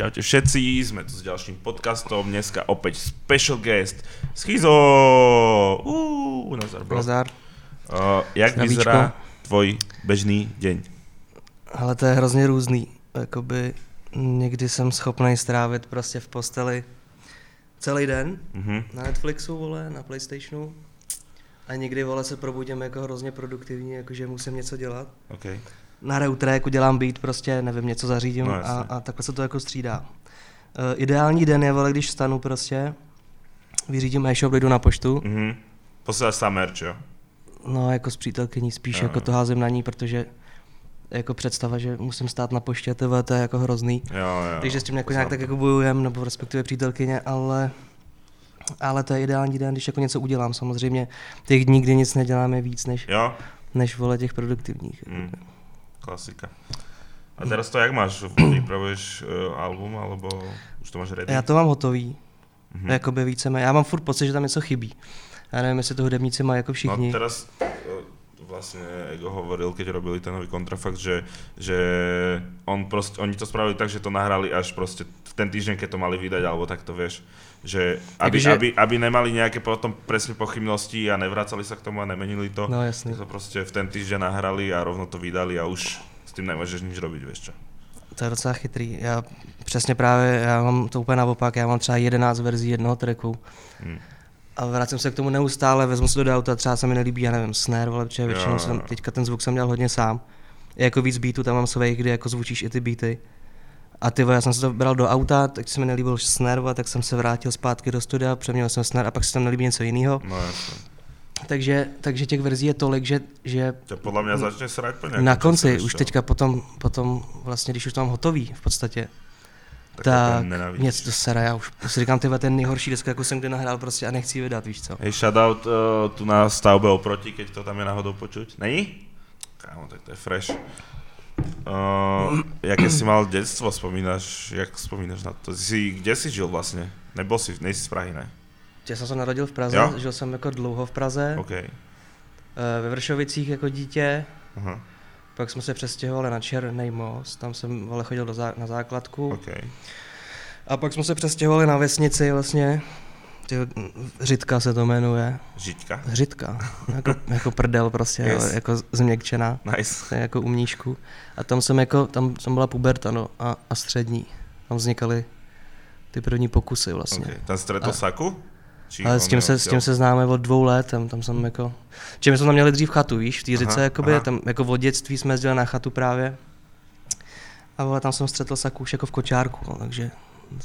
Čaute všetci, sme tu s ďalším podcastom, dneska opäť special guest, Schizo! Uuu, Nazar, bro. Nazar. Uh, jak Zdravíčko. vyzerá tvoj bežný deň? Ale to je hrozně různý. Jakoby někdy jsem schopný strávit prostě v posteli celý den Mhm. na Netflixu, vole, na Playstationu. A někdy, vole, se probudím jako hrozně produktivní, jakože musím něco dělat. OK. Na reutréku dělám beat, prostě nevím, něco zařídím No, a, jasně. a takhle se to jako střídá. Uh, ideální den je, vole, když vstanu prostě, vyřídím e-shop, jdu na poštu, Mhm. Posíláš sám merch, jo? no jako s přítelkyní spíš, Jo, jako to házím na ní, protože jako představa, že musím stát na poště, to, to je jako hrozný. Jo, jo. Takže s tím jako nějak tak jako bojujem, nebo respektive přítelkyně, ale, ale to je ideální den, když jako něco udělám. Samozřejmě těch dní, kdy nic nedělám, je víc než, Jo? než vole těch produktivních. Mm. Klasika. A teraz to jak máš? Pripravuješ uh, album, alebo už to máš ready? Já to mám hotový, Mhm. mm. jakoby víceméně. Já mám furt pocit, že tam něco chybí. Já nevím, jestli to hudebníci mají jako všichni. No teraz eh, vlastne Ego hovoril, keď robili ten nový kontrafakt, že, že on proste, oni to spravili tak, že to nahrali až proste v ten týždeň, keď to mali vydať, alebo tak to vieš. Že aby, Takže- aby, aby nemali nejaké potom presne pochybnosti a nevracali sa k tomu a nemenili to. No jasný. To prostě v ten týždeň nahrali a rovno to vydali a už s tým nemôžeš nič robiť, vieš čo. To je docela chytrý. Já přesně právě, já mám to úplně naopak, já mám třeba 11 verzí jednoho tracku. Hm. A vracím se k tomu neustále, vezmu si to do auta, třeba se mi nelíbí, já nevím, snare, Jo, většinou jsem, teďka ten zvuk jsem dělal hodně sám. I jako víc beatů tam mám svých, kdy jako zvučíš i ty beaty. A ty já jsem se to bral do auta, tak se mi nelíbil vole, tak jsem se vrátil zpátky do studia, přeměnil jsem snare a pak se tam nelíbí něco jiného. No. Takže, takže těch verzí je tolik, že, že To podľa mňa začne srať po na konci, už čo. teďka potom, potom vlastně, když už to mám hotový v podstatě, Tak, tak to nenávidíš. něco to sere, já už si říkám, tyhle ten nejhorší deska, jako jsem kdy nahrál prostě a nechci ji vydat, víš co. Hej, shoutout uh, tu na stavbe oproti, keď to tam je náhodou počuť. Není? Kámo, tak to je fresh. Uh, jaké si mal detstvo, spomínaš, jak spomínaš na to? Si, kde si žil vlastně? Nebol si, nejsi z Prahy, ne? Já jsem se narodil v Praze, Jo? žil jsem jako dlouho v Praze, OK. eh, ve Vršovicích jako dítě, Aha, pak jsme se přestěhovali na Černý most, tam jsem vole chodil do zá, na základku. OK. A pak jsme se přestěhovali na vesnici vlastně, tyjo, Řitka se to jmenuje, Žiťka. Řitka, jako, jako prdel prostě, Yes. jako změkčená. Nice. Jako u mnížku. A tam jsem jako, tam, tam byla puberta, no, a, a střední. Tam vznikaly ty první pokusy vlastně. OK. Ten stretol A- Saku? Či Ale s tím, se, s tím se známe od dvou let, tam, tam jsem jako... Čím jsme tam měli dřív chatu, víš, v té Aha, řice, jakoby, aha. tam jako od dětství jsme jezdili na chatu právě. A vole, tam jsem střetl saku už jako v kočárku, no, takže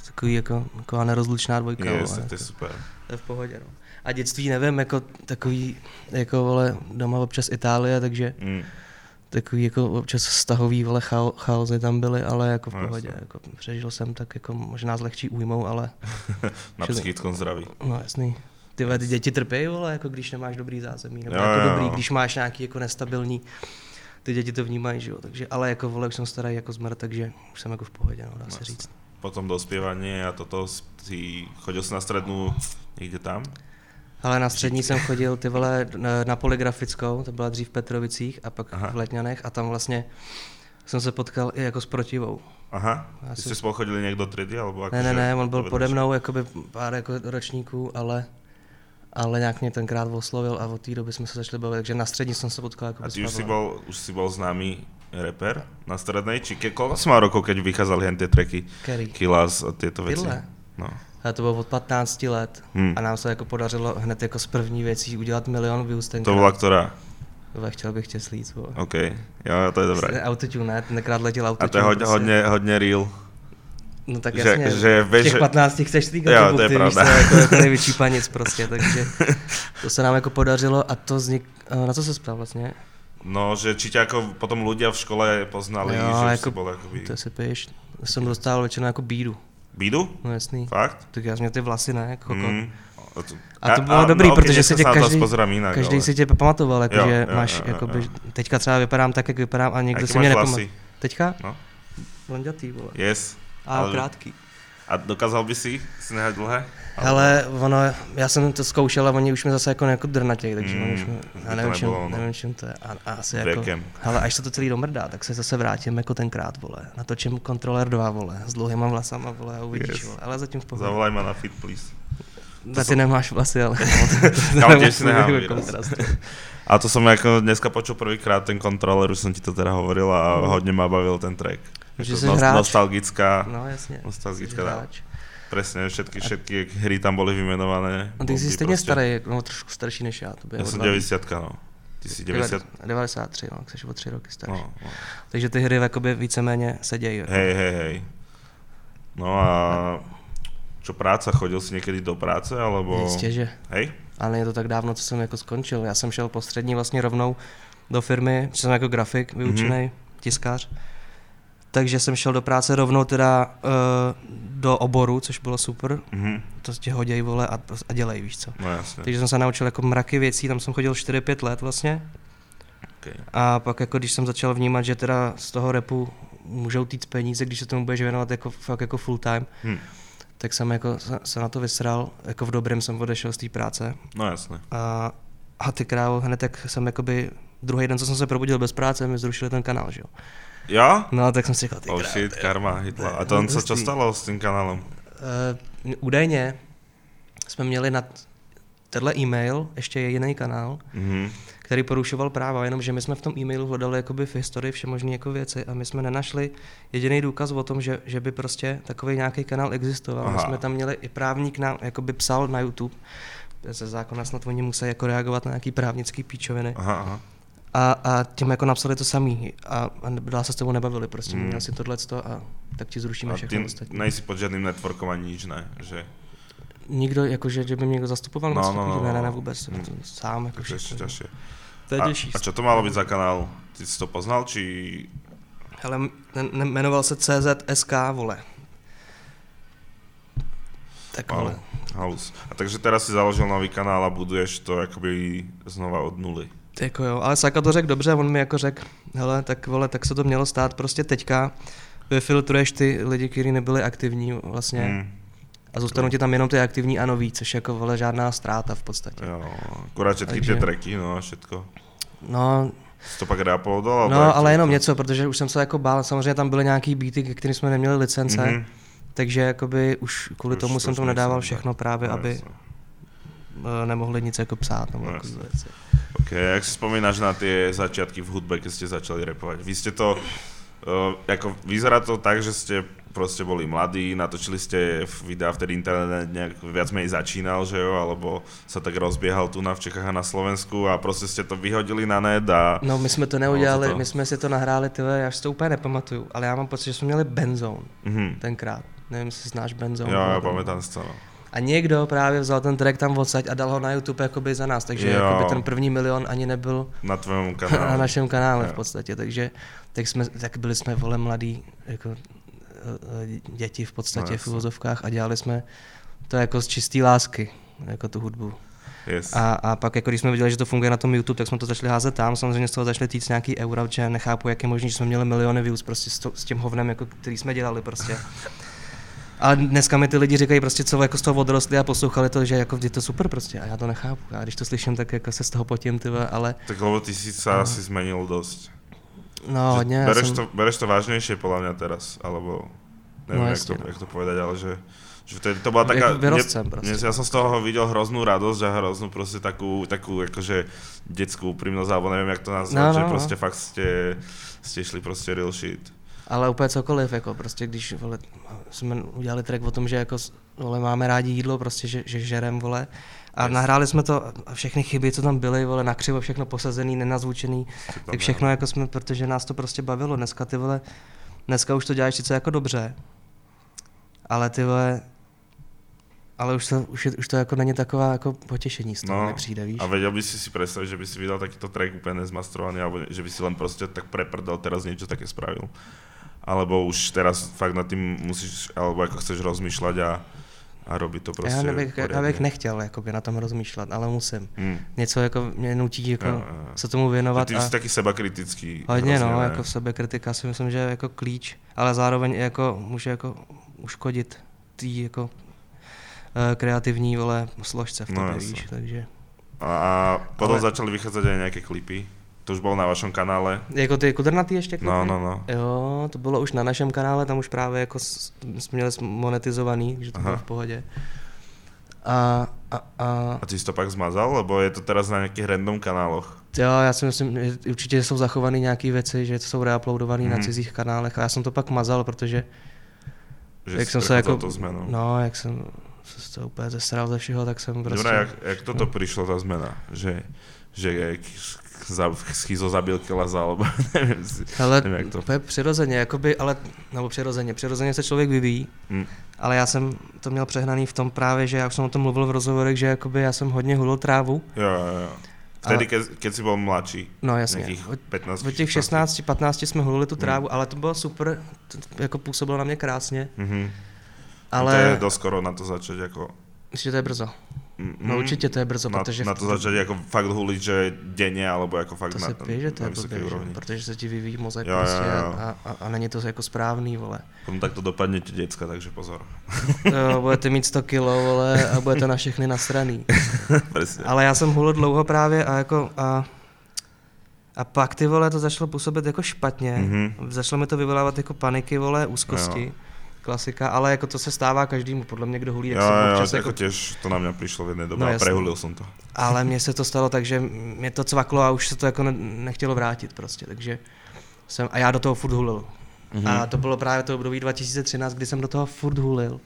takový jako, taková nerozlučná dvojka, vole, tak to je jako, super. to je v pohodě, no. A dětství nevím, jako takový, jako vole, doma občas Itálie, takže Mm. takový jako občas stahový vole chao, chaosy tam byly, ale jako v No, pohodě, jako přežil jsem tak jako možná s lehčí újmou, ale Na psychickom zdraví. no jasný. Ty, ty děti trpějí, vole, jako když nemáš dobrý zázemí, nebo Jo, jako jo, dobrý, jo. když máš nějaký jako nestabilní, ty děti to vnímají, že jo, takže, ale jako vole, už jsem starý jako zmrt, takže už jsem jako v pohodě, no, dá se Jasně. říct. Potom dospievanie a toto si chodil si na strednú niekde tam? Ale na střední jsem chodil ty vole na, poligrafickou, to byla dřív v Petrovicích a pak Aha. v Letňanech a tam vlastně jsem se potkal i jako s protivou. Aha, Já Vy jsem- ste spolu chodili niekto do triedy? Alebo Ne, ne, ne, on byl pode mnou jakoby pár jako ročníků, ale ale nějak mě tenkrát oslovil a od té doby jsme se začali bavit, takže na střední jsem se potkal jako A ty už si, bol, už si bol známy reper na strednej? Či ke, koľko si mal rokov, keď vychádzali hen tie tracky? Kerry. Killas a tieto veci? Tyhle. No. Ale to bylo od 15 let Hmm. a nám se jako podařilo hned jako z první věcí udělat milion views tenkrát. To bola ktorá? Vole, chtěl bych tě slít. OK, jo, to je dobré. Autotune, ne? Tenkrát letěl A autotune. to je hodne, prostě. hodne, hodne real. No tak že- jasně, že v vieš, těch že- 15 chceš slíkat Jo, to to je ty, víš pravda. co, jako, jako největší panic prostě, takže to se nám jako podařilo a to vznik, eh, na co se spral vlastně? No, že či ťa ako potom ľudia v škole poznali, Jo, že jako- si bol akoby... To si piješ, jsem dostal většinou jako bídu, Bídu? no jasný. Fakt? Tak já jsem měl ty vlasy, ne, jako. Mm. A to, A to bylo dobrý, ok, protože se tě to každý- pozerám inak, Každý ale... si tě pamatoval, jako, Jo, že jo, máš, jo, jakoby, jo. teďka třeba vypadám tak, jak vypadám a někdo si mě jako... vlasy? Teďka? No. Blondětý, vole. Yes. A ale- krátký. A dokázal by si si nechat dlhé? Ale ono, já jsem to zkoušel a oni už mi zase jako, jako drnatěj, takže Mm, mm, už mi, já to nevím, čím, nebylo, no. nevím, čím to je. A, a asi jako, Věkem. ale až se to celý domrdá, tak se zase vrátím jako tenkrát, vole. Natočím kontroler 2, vole, s dlouhýma vlasama, vole, a uvidíš, Yes. vole. Ale zatím v pohodě. Zavolaj ma na fit, please. Na ty nemáš vlasy, ale Takový výraz. kontrast. A to som jako dneska počul prvýkrát ten kontroler, už som ti to teda hovoril a hodně ma bavil ten track. Že jsi nos- hráč. Nostalgická, No jasně. nostalgická, jsi hráč. presne, všetky, všetky hry tam boli vymenované. No ty jsi stejně prostě. starý, no trošku starší než já. To Ja som 90 no. Ty si 90... 93, no, jsi o tři roky starší. No, no. Takže ty hry jakoby víceméně se dějí. Hej, hej, hej. No a čo práca, chodil si někdy do práce, alebo... Jistě, že. Hej? Ale není to tak dávno, co jsem jako skončil. Já jsem šel po střední vlastně rovnou do firmy, jsem jako grafik vyučený, Mhm. mm-hmm. tiskář. Takže jsem šel do práce rovnou teda uh, do oboru, což bylo super. Mhm. To tě hoděj, vole, a, a dělej, víš co. No jasne. Takže jsem se naučil jako mraky věcí, tam jsem chodil 4-5 let vlastně. Okay. A pak jako když jsem začal vnímat, že teda z toho repu můžou týct peníze, když se tomu budeš věnovat jako, fakt jako full time, Hm. tak jsem jako se, na to vysral, jako v dobrém jsem odešel z té práce. No jasne. A, a ty krávo, hned tak jsem jakoby, druhý den, co jsem se probudil bez práce, mi zrušili ten kanál, že jo. Jo? No, tak jsem si říkal, ty Oh krávo, shit, ty- karma hitla. A to je on čo hustý. stalo s tým kanálom? Uh, údajně jsme měli na tenhle e-mail ještě jiný kanál, Mhm. který porušoval práva, jenomže my jsme v tom e-mailu hledali jakoby v historii vše možné jako věci a my jsme nenašli jediný důkaz o tom, že, že by prostě takový nějaký kanál existoval. My Aha. jsme tam měli i právník nám jakoby psal na YouTube, ze zákona snad oni musí jako reagovat na nějaký právnický píčoviny. Aha, aha. A, a tím jako napsali to samý a, a dál se s tebou nebavili, prostě Mm. mm. měl si tohle a tak ti zrušíme A všechno ostatní. nejsi pod žiadnym networkom ani nič, ne? Že, Nikdo, jakože, že by mě někdo zastupoval, No, no, no, no, no, ne, ne, ne, vůbec, Mm. to sám jako to je všechno. ťažšie. To je A, těžší. a čo to malo byť za kanál? Ty si to poznal, či... Hele, jmenoval se CZSK, vole. Tak Wow, vole. halus. A takže teraz si založil nový kanál a buduješ to jakoby znova od nuly. Jako jo, ale Saka to řekl dobře, on mi jako řekl, hele, tak vole, tak se to mělo stát prostě teďka, vyfiltruješ ty lidi, kteří nebyli aktivní vlastně Hmm. a zůstanou ti tam jenom ty aktivní a noví, což jako vole žádná ztráta v podstatě. Jo, akurát všetky Takže- tie tracky, no a všetko. No, to pak alebo no to- ale jenom něco, protože už jsem se jako bál, samozřejmě tam byly nějaký beaty, ke kterým jsme neměli licence, Mhm. takže jakoby už kvůli Už tomu to jsem nejsem, nedával ne? všechno právě, No, aby jasne. eh, nemohli nic jako psát nebo No, jako věci. Ok, jak si spomínaš na tie začiatky v hudbe, keď ste začali repovať? Vy ste to, uh, ako vyzerá to tak, že ste proste boli mladí, natočili ste v videa, vtedy internet nejak viac menej začínal, že jo, alebo sa tak rozbiehal tu na v Čechách a na Slovensku a proste ste to vyhodili na net a... No, my jsme to neudělali, to- my jsme si to nahráli, ty vole, já si to úplně nepamatuju, ale já mám pocit, že jsme měli Benzone Mhm. tenkrát. Nevím, jestli znáš Benzone. Jo, to- pamätám si to, no. A někdo právě vzal ten track tam odsaď a dal ho na YouTube jakoby za nás, takže Jo. jakoby ten první milion ani nebyl Na tvojom na kanále. našem kanále Jo. v podstatě, takže tak, jsme, tak byli jsme vole mladí jako eh, děti v No, podstatě jasně. v uvozovkách a dělali jsme to jako z čistý lásky, jako tu hudbu. Yes. A, a pak, jako když jsme viděli, že to funguje na tom YouTube, tak jsme to začali házet tam. Samozřejmě z toho začali týct nějaký eura, že nechápu, jak je možné, že jsme měli miliony views prostě s, to, s tím hovnem, jako, který jsme dělali prostě. Ale dneska mi ty lidi říkají prostě, co jako z toho odrostli a poslouchali to, že jako je to super prostě a já to nechápu. Já když to slyším, tak jako se z toho potím, ty vole, ale Tak lebo ty si sa asi zmenil dosť. no Že hodně. já bereš, jsem, to, bereš to vážnejšie podľa mňa teraz, alebo neviem, No jak, jasne, to, no. jak to povedať, ale že, že vtedy to bola Jak taká... vyrostcem mne- proste. mne- ja som z toho videl hroznú radosť a hroznú proste takú, takú akože detskú úprimnosť, alebo neviem, jak to nazvať, No, že no, no. proste fakt ste, ste šli proste real shit. Ale úplně cokoliv, jako prostě když vole, jsme udělali track o tom, že jako vole, máme rádi jídlo, prostě, že, že žerem, vole, a Yes. nahráli jsme to a všechny chyby, co tam byly, vole, nakřivo, všechno posazený, nenazvučený, tak všechno jako jsme, protože nás to prostě bavilo. Dneska ty vole, dneska už to děláš sice jako dobře, ale ty vole, ale už to, už, je, už to jako není taková jako potěšení z toho No, nepřijde, víš? A vedel by si si predstaviť, že by si vydal takýto track úplne nezmastrovaný, alebo že by si len proste tak preprdal, teraz niečo také spravil. Alebo už teraz fakt nad tým musíš, alebo ako chceš rozmýšľať a, a robiť to proste já, nebych, já bych nechtěl jakoby, na tom rozmýšlet, ale musím. Hmm. Něco jako mě nutí jako Jo, jo, se tomu věnovat. Ty a... jsi taky sebakritický. Hodně hrozně, no, ne? jako sebekritika si myslím, že je jako klíč, ale zároveň i jako může jako uškodit té jako eh, kreativní, vole, složce v No, tobě, jasne. víš, takže... A potom Ale- začali vychádzať aj nejaké klipy. To už bolo na vašom kanále. Jako ty kudrnatý ještě klipy? No, no, no. Jo, to bylo už na našem kanále, tam už právě jako jsme měli monetizovaný, že to Aha. bylo v pohodě. A, a, a A ty si to pak zmazal, lebo je to teraz na nejakých random kanáloch. jo, já si myslím, že určitě jsou zachované nějaké věci, že jsou reuploadované mm. na Mhm. cizích kanálech a já jsem to pak mazal, protože Že jak jsem se jako, tou zmenou. no, jak jsem se to úplně zesral ze všeho, tak jsem prostě... Dobré, jak, jak toto prišlo tá zmena? Že, že jak za, schizo zabil Kelaza, alebo neviem si. Ale nevím, jak to- úplně přirozeně, jakoby, ale, nebo přirozeně, přirozeně se člověk vyvíjí, Hm. ale já jsem to měl přehnaný v tom právě, že já už jsem o tom mluvil v rozhovorech, že jakoby já jsem hodně hulil trávu, Jo, jo, jo. Vtedy, Ale- keď, si bol mladší, no jasně, od, 15 od těch 16, 15 jsme hulili tu Hmm. trávu, ale to bylo super, to jako působilo na mě krásně, Mhm. ale To je dosť skoro na to začať ako... Myslím, že to je brzo. Mm, No mm, určitě to je brzo, na, protože... na to začať ako fakt huliť, že denne, alebo ako fakt to na, se pije, že to na je vysokej blbě, úrovni. protože se ti vyvíjí mozek Jo, jo, prostě jo. A, a, a, není to jako správný, vole. Potom takto dopadnete decka, takže pozor. Jo, budete mít 100 kilo, vole, a budete na všechny nasraný. Ale já jsem hulil dlouho právě a jako a, a pak ty vole to začalo působit jako špatně. Mhm. Začalo mi to vyvolávat jako paniky, vole, úzkosti. Jo. Klasika, ale jako to se stává každému, podle mě, kdo hulí, Jo, jak se jo, občas jako jako, tiež to na mňa prišlo v jednej dobe No, a prehulil som to. ale mně se to stalo tak, že mě to cvaklo a už se to jako ne, nechtělo vrátit prostě, takže jsem, a já do toho furt hulil. Mhm. A to bylo právě to období 2013, kdy jsem do toho furt hulil.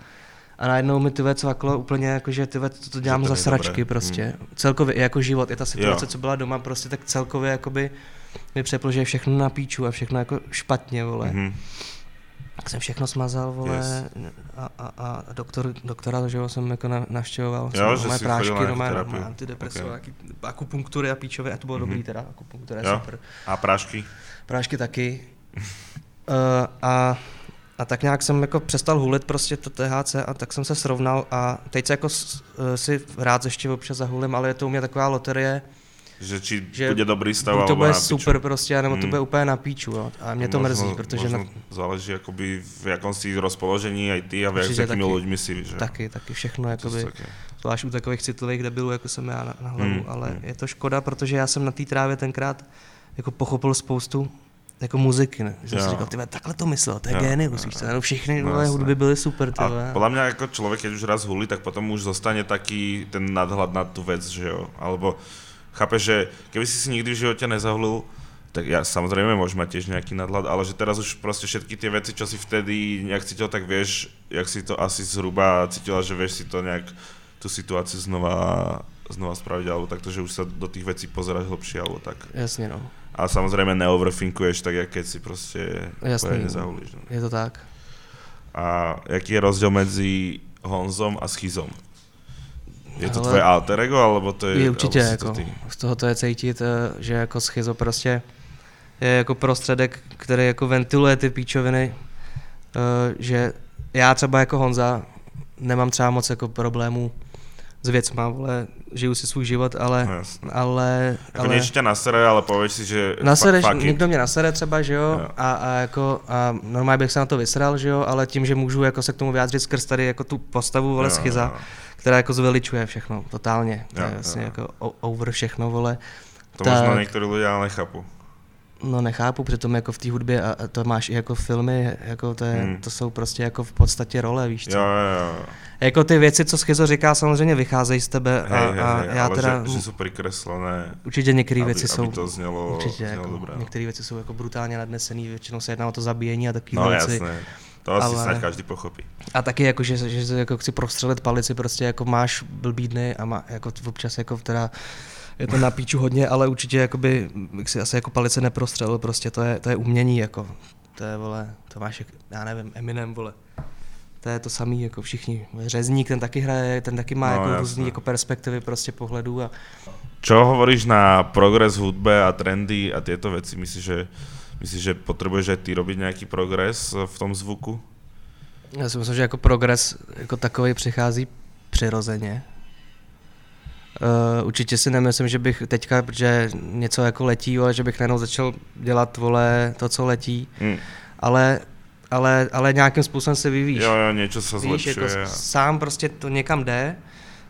A najednou mi tyve cvaklo úplně jako, že tyve, to, to dělám to za sračky dobré. prostě. Celkově i jako život, i ta situace, Jo. co byla doma prostě, tak celkově jakoby mi přeplo, že je všechno na píču a všechno jako špatně, vole. Mhm. Tak jsem všechno smazal, vole, Yes. a, a, a doktor, doktora, že jo, jsem jako na, navštěvoval, Jo, jsem že moje prášky, na no, antidepresiva, Ok. okay. akupunktury a píčové, a to bylo Mhm. dobrý teda, akupunktura je super. A prášky? Prášky taky. uh, a, a tak nějak jsem jako přestal hulit prostě to THC a tak jsem se srovnal a teď se jako uh, si rád ještě občas zahulím, ale je to u mě taková loterie, Že či Že bude dobrý stav, to bude na piču. super prostě, nebo to Mm. bude úplně na píču, jo. a mě to Možno- mrzí, protože na, záleží akoby v jakom si rozpoložení aj ty a v jakými taky. ľuďmi si, že? taky, taky všechno, jakoby, sú také. zvlášť u takových citlivých debilů, jako jsem já na, na hlavu, Mm, ale mm. je to škoda, protože já jsem na té trávě tenkrát jako pochopil spoustu jako muziky, ne? Že jsem si říkal, ty vole, takhle to myslel, to je génius, víš co, všechny No, hudby byly super, ty A vole. podľa mňa ako človek, keď už raz hulí, tak potom už zostane taký ten nadhľad na tú vec, že jo? Alebo chápeš, že keby si si nikdy v živote nezahulil, tak ja samozrejme môžem mať tiež nejaký nadhľad, ale že teraz už proste všetky tie veci, čo si vtedy nejak cítil, tak vieš, jak si to asi zhruba cítila, že vieš si to nejak tú situáciu znova, znova spraviť, alebo takto, že už sa do tých vecí pozeráš hlbšie, alebo tak. Jasně, no. A samozrejme neoverthinkuješ tak, jak keď si proste Jasný. poriadne zahulíš. No. Je to tak. A jaký je rozdíl mezi Honzom a Schizom? Je to Hele, tvoje alter ego, alebo to je... Je určitě, jako, ty? z toho to je cítit, eh, že jako schizo prostě je jako prostředek, který jako ventiluje ty píčoviny, eh, že já třeba jako Honza nemám třeba moc jako problémů s věcma, vole, žiju si svůj život, ale, No, ale, Jako ale niečo ťa nasere, ale povieš si, že nasereš, fuck it. někdo mě nasere třeba, že jo, Jo. a, a, jako, a normálně bych se na to vysral, že jo, ale tím, že můžu jako se k tomu vyjádřit skrz tady jako tu postavu, vole, Jo, schiza, jo. Která jako zveličuje všechno, totálně, to je vlastně jako over všechno, vole, To Tak. možno niektorí ľudia ale nechápu. No nechápu, přitom jako v té hudbě a a to máš i jako filmy, jako to, je, Hmm. to jsou prostě jako v podstatě role, víš co. Jo, jo, jo. Jako ty věci, co Schizo říká, samozřejmě vycházejí z tebe a, Hej, hej, a já ale teda, že, že sú prikreslené, určitě některé věci aby jsou, to znelo, určitě znelo jako, dobré. no. některé věci jsou jako brutálně nadnesený, většinou se jedná o to zabíjení a takové No věci. jasné, to asi Ale- snad každý pochopí. A taky jako, že, že, že jako chci prostřelit palici, prostě jako máš blbý dny a má, jako občas jako teda je to na píču hodně, ale určitě jakoby, bych si asi jako palice neprostřelil, prostě to je, to je umění, jako, to je, vole, to máš, jak, já nevím, Eminem, vole. To je to samý, jako všichni. Řezník, ten taky hraje, ten taky má No, jako různý jako perspektivy prostě pohledů a Čo hovoríš na progres v hudbe a trendy a tieto veci? Myslíš, že, myslíš, že potrebuješ aj ty robiť nejaký progres v tom zvuku? já si myslím, že jako progres jako takový přichází přirozeně. Uh, určitě si nemyslím, že bych teďka, že něco jako letí, ale že bych najednou začal dělat, vole, to, co letí. Hm. ale ale, ale nějakým způsobem se vyvíjíš. Jo, jo, něco se Víš, jako zlepšuje. s- sám prostě to někam jde,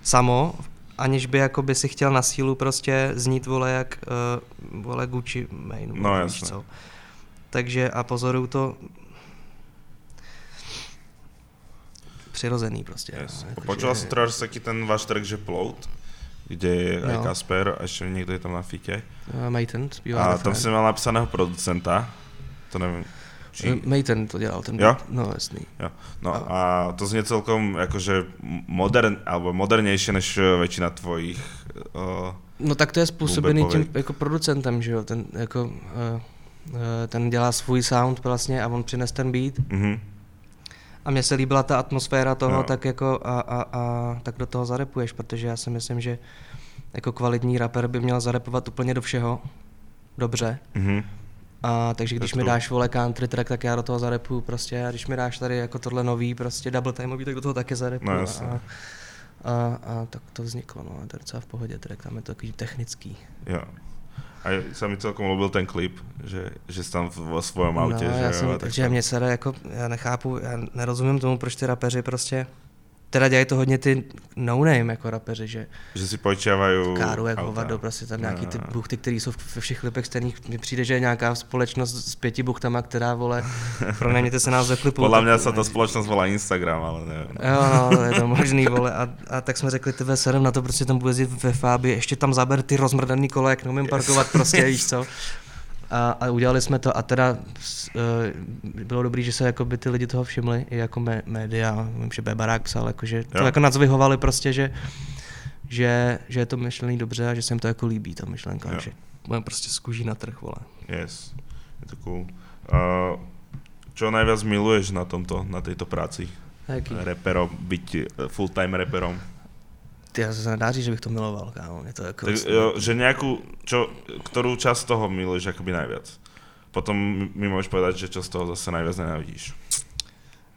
samo, aniž by jako by si chtěl na sílu prostě znít, vole, jak uh, vole Gucci Mane, No, jasně. co. Takže a pozoruju to přirozený prostě. Yes. no, Počul že- si třeba taký ten váš track, že Plout, kde je No. Kasper a ešte niekto je tam na fite. Uh, Mayton zpívá A tam si mal napsaného producenta, to nevím, či... Eh, Mayton to dělal, ten Jo? No jasný. Jo. No a to znie celkom akože modern, alebo modernejšie než eh, väčšina tvojich uh, No tak to je způsobený tím jako producentem, že jo, ten jako, uh, ten dělá svůj sound vlastně a on přines ten beat mhm. a mně se líbila ta atmosféra toho, Jo. tak jako a, a, a tak do toho zarepuješ, protože já si myslím, že jako kvalitní rapper by měl zarepovat úplně do všeho, dobře. Mhm. A takže když mi dáš vole country track, tak já do toho zarepuju prostě a když mi dáš tady jako tohle nový prostě double timeový, tak do toho taky zarepuju. No, a, a, a, tak to vzniklo, no a to je docela v pohodě track, tam je to takový technický. Jo. A sa mi celkom ľúbil ten klip, že, že si tam vo svojom aute, no, že já jo, jsem, tak takže tam- mě se jako, já nechápu, já nerozumím tomu, proč ty rapeři prostě, teda dělají to hodně ty no-name jako rapeři, že že si počiavajú káru jak auta. hovado, prostě tam nějaký ty No. buchty, které jsou ve všech klipech stejných, mi přijde, že je nějaká společnost s pěti buchtama, která vole, pronajměte se nás do klipu. Podľa tak- mňa sa tá spoločnosť volá Instagram, ale neviem. Jo, no, je to možný, vole. A, a tak jsme řekli, ty ve serem na to prostě tam bude jezdit ve Fábi, ještě tam zaber ty rozmrdaný kola, jak neumím parkovat prostě, víš co. A, a udělali jsme to a teda eh, bylo dobrý, že se jako by ty lidi toho všimli, i jako mé, média, vím, že Bebarák psal, jako, že to Jo. jako nadzvihovali prostě, že, že, že je to myšlený dobře a že se jim to jako líbí, ta myšlenka, Jo. že budeme prostě z kůží na trh, vole. Yes, je to cool. Uh, čo najviac miluješ na tomto, na tejto práci? Jaký? Reperom, byť eh, full-time reperom. Ty, já se nedá říct, že bych to miloval, kámo. Je to jako Tak, jo, že nejakú, čo, ktorú časť toho miluješ akoby najviac? Potom mi môžeš povedať, že čo z toho zase najviac nenávidíš.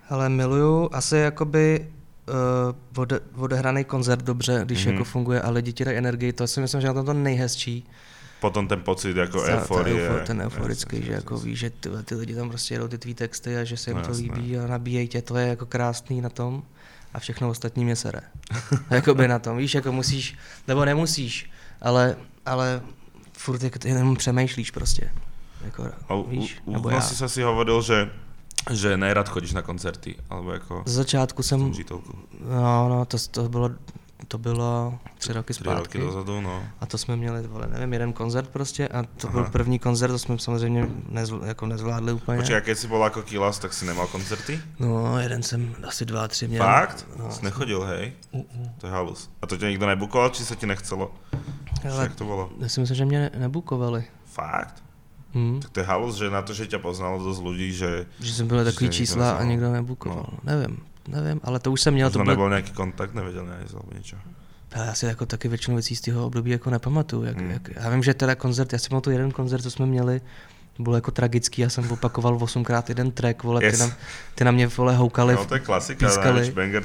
Ale miluju asi jakoby uh, ode, odehraný koncert dobře, když Mhm. mm-hmm. jako funguje a lidi ti dají energii, to si myslím, že na tom to nejhezčí. Potom ten pocit jako Ta- ta euforie. eufo- ten Jasne, euforický, jasne, že jako víš, že ty, ty lidi tam prostě jedou ty tvý texty a že se jim No to jasné. líbí a nabíjejí tě, to je jako krásný na tom a všechno ostatní mě sere. Jakoby na tom, víš, jako musíš, nebo nemusíš, ale, ale furt jako ty jenom přemýšlíš prostě. Jako, A u, víš, u, nebo já. si sa si hovoril, že, že nerad chodíš na koncerty, alebo jako Z začátku jsem, jsem no, no, to, to bylo, to bylo tři roky Tři roky zpátky. dozadu, no. A to jsme měli, vole, nevím, jeden koncert prostě a to Aha. byl první koncert, to jsme samozřejmě nezvl, jako nezvládli úplně. Počkej, a keď si bol ako Kilas, tak si nemal koncerty? No, jeden jsem asi dva, tři měl. Fakt? No, Jsi nechodil, hej? Mm-mm. To je halus. A to tě nikdo nebukoval, či se ti nechcelo? Ale Jak to bylo? já si myslím, že mě ne- nebukovali. Fakt? Hm. Tak to je halus, že na to, že tě poznalo dost lidí, že Že jsem byl takový čísla a nikdo nebukoval. No. Nevím, nevím, ale to už jsem měl. To bylo, nebyl nějaký kontakt, nevěděl alebo niečo. Ale já si jako taky většinu věcí z toho období jako nepamatuju. Jak, Hmm. jak, já vím, že teda koncert, já si pamatuju jeden koncert, co jsme měli, to bylo jako tragický, já jsem opakoval osmkrát jeden track, vole, Yes. ty, na, ty na mě vole houkali, No to je klasika, pískali. banger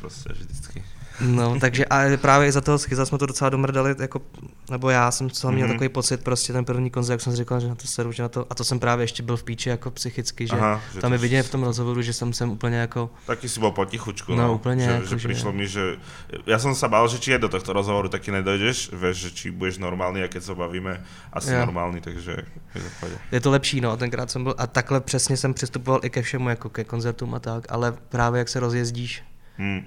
prostě vždycky. No, takže a právě i za toho schiza jsme to docela domrdali, jako, nebo já jsem co měl Mhm. takový pocit, prostě ten první koncert, jak jsem říkal, že na to seru, že na to, a to jsem právě ještě byl v píči jako psychicky, že Aha, že tam je vidět v tom rozhovoru, že jsem sem úplně jako, Taky si bol potichučku, No, no, úplne, že, ako že že- prišlo mi, že ja som sa bál, že či je do tohto rozhovoru taky nedojdeš, vieš, že či budeš normálny a keď sa bavíme, asi Jo. normálny, takže je to je to lepší, no, tenkrát jsem byl, a takhle přesně jsem přistupoval i ke všemu, jako ke koncertům a tak, ale právě jak se rozjezdíš, Hm.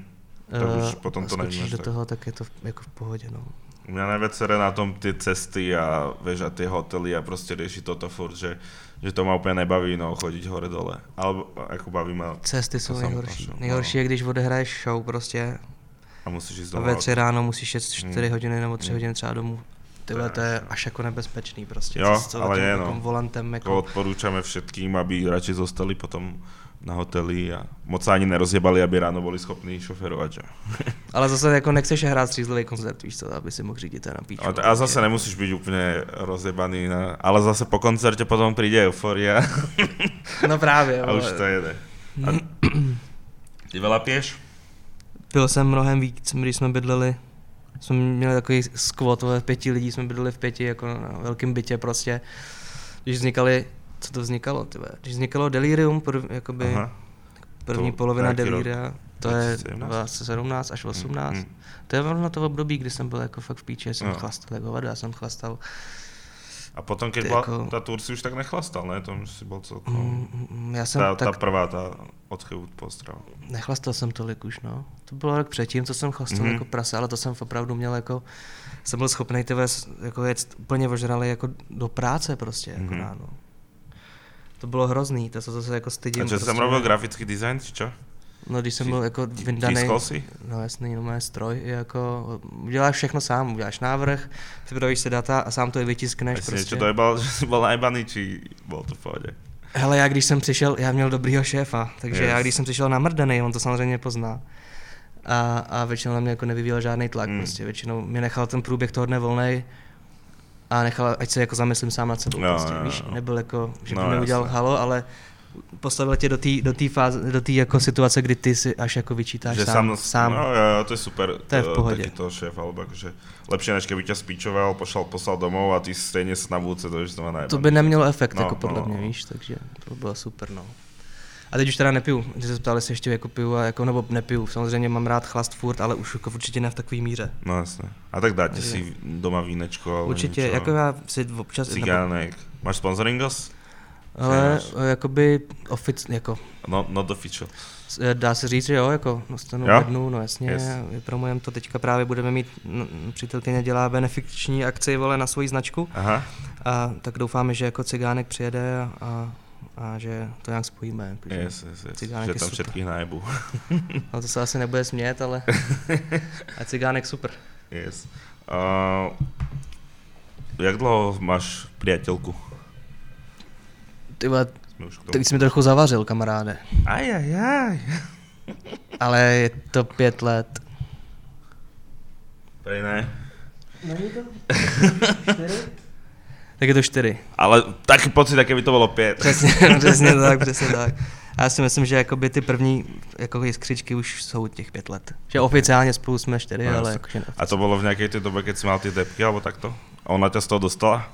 To eh, už potom a to nevnímáš do toho, tak je to v- jako v pohodě, no. Mňa najviac sere na tom tie cesty a, vieš, a tie hotely a proste rieši toto furt, že, že to ma úplne nebaví, no, chodiť hore dole. Alebo ako baví ma Cesty jsou To nejhorší. samotná show, Nejhorší no. je, když odehraješ show prostě a musíš a domov. ve tři ráno musíš jet 4 Mm. hodiny nebo 3 Mm. hodiny třeba domů. Tyhle, to je až jako nebezpečný prostě. Jo, s ale je, no. jako volantem Ako jako... odporúčame všetkým, aby radšej zostali potom na hoteli a moc sa ani nerozjebali, aby ráno boli schopní šoferovať. Že? Ale zase jako nechceš hrát střízlivý koncert, víš co, aby si mohl řídit na píču. A, a zase nemusíš byť úplne rozjebaný, na, ale zase po koncerte potom príde euforia No právě, a už vole. to jede. A ty veľa pieš? Pil jsem mnohem víc, když jsme bydleli, jsme měli takový squat, vole, pěti lidí jsme bydleli v pěti, jako na velkém bytě prostě. Když vznikaly co to vznikalo, tyve. Když vznikalo Delirium, prv, jakoby Aha. první To- polovina? Deliria, to je 2017? 2017 až 18. mm. To je na to období, kdy jsem byl jako fakt v píči, jsem Jo. chlastal jako hovado, já jsem chlastal. A potom, Ty bola jako- tá tour, si už tak nechlastal, ne? Tom si bol celkom... Mm, mm, Já jsem Tá, tak tá prvá, tá odchyvu postrava. Nechlastal jsem tolik už, no. To bylo rok předtím, co jsem chlastal Mhm. mm-hmm. jako prase, ale to jsem opravdu měl jako, jsem byl schopný ty jako jet úplně ožralý jako do práce prostě, jako Mhm. mm-hmm. ráno. To bylo hrozný, to, to se jako stydím. A čo prostě, som robil grafický design, či čo? No když jsem byl jako vyndaný, no jasný, no má stroj, jako uděláš všechno sám, uděláš návrh, připravíš si data a sám to i vytiskneš si prostě. niečo dojebal, že si bol najbaný, či bol to v pohode? Hele, já když jsem přišel, já měl dobrýho šéfa, takže Yes. já když jsem přišel namrdaný, on to samozřejmě pozná. A, a většinou na mě jako nevyvíjel žádný tlak, mm. prostě většinou mě nechal ten průběh toho dne volnej a nechal, ať se jako zamyslím sám nad sebou, no, prostě, jo, víš, jo. nebyl jako, že by No, mi udělal jasně. halo, ale postavil tě do té do fáze, do té jako situace, kdy ty si až jako vyčítáš že sám, sám, sám. No, jo, jo, to je super. To je v eh, pohodě. Takýto šéf, alebo akože lepšie, než keby ťa spíčoval, pošal, poslal domov a ty stejně se na budúce to, že to má najbaný. To by nemělo efekt, No, jako podle no, mě, no. víš, takže to bylo super, no. A teď už teda nepiju, když se ptali, jestli ještě jako piju, a jako, nebo nepiju, samozřejmě mám rád chlast furt, ale už jako určitě ne v takové míře. No jasné. A tak dáte Takže- si doma vínečko alebo Určitě, niečo. jako já si občas, nebo, Cigánek. Máš sponsoringos? ale eh, jakoby ofic, jako, No, not official. eh, dá se říct, že jo, jako dostanu Jo? jednu, no jasně, Yes. yes. promujeme to, teďka právě budeme mít, no, přítelkyně dělá benefiční akci, vole, na svoji značku, Aha. a tak doufáme, že jako cigánek přijede a, a, a že to nějak spojíme. protože- Yes, yes, yes. Cigánek že je tam super. všetkých najebu. Ale to se asi nebude smět, ale a cigánek super. yes. Uh, jak dlouho máš priateľku? Ty teď jsi mi trochu zavařil, kamaráde. Aj, aj, aj. Ale je to pět let. Prej ne. Není to? Tak je to čtyři. Ale taký pocit, aké by to bylo pět. Přesně, přesně tak, přesně tak. A já si myslím, že jakoby ty první jako jiskřičky už jsou těch pět let. Že oficiálně spolu jsme čtyři, No, ale jakože. A to bylo v nějaké té době, keď si mal ty depky, alebo takto? A ona tě z toho dostala?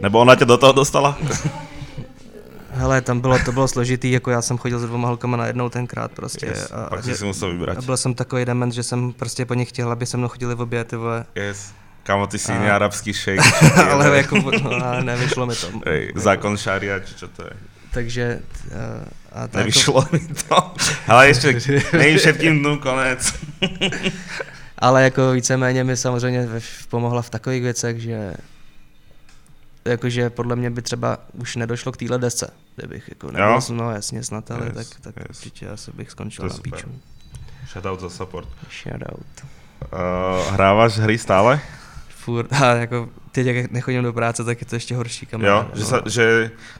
Nebo ona tě do toho dostala? Hele, tam bylo, to bylo složitý, jako já jsem chodil s dvoma holkama najednou tenkrát prostě. Yes. A, Pak že- si si musel vybrat. a byl jsem takový dement, že jsem prostě po nich chtěl, aby se mnou chodili v obě, ty vole. Yes. Kamo, ty si A- jiný arabský šejk. ale jako, no, ale nevyšlo mi to. Ej, zákon šaria, či čo to je? Takže uh, a to Nevyšlo mi to. Ale ještě, není všetkým dnům konec. Ale jako víceméně mi samozřejmě pomohla v takových věcech, že jakože podle mě by třeba už nedošlo k téhle desce, kdybych jako nebyl, Jo? no jasně snad, ale Yes, tak, tak yes. určitě asi bych skončil na píču. Shoutout za support. Shoutout. Uh, hráváš hry stále? Furt, a jako teď jak nechodím do práce, tak je to ještě horší Jo, kamarád. že, no. sa, že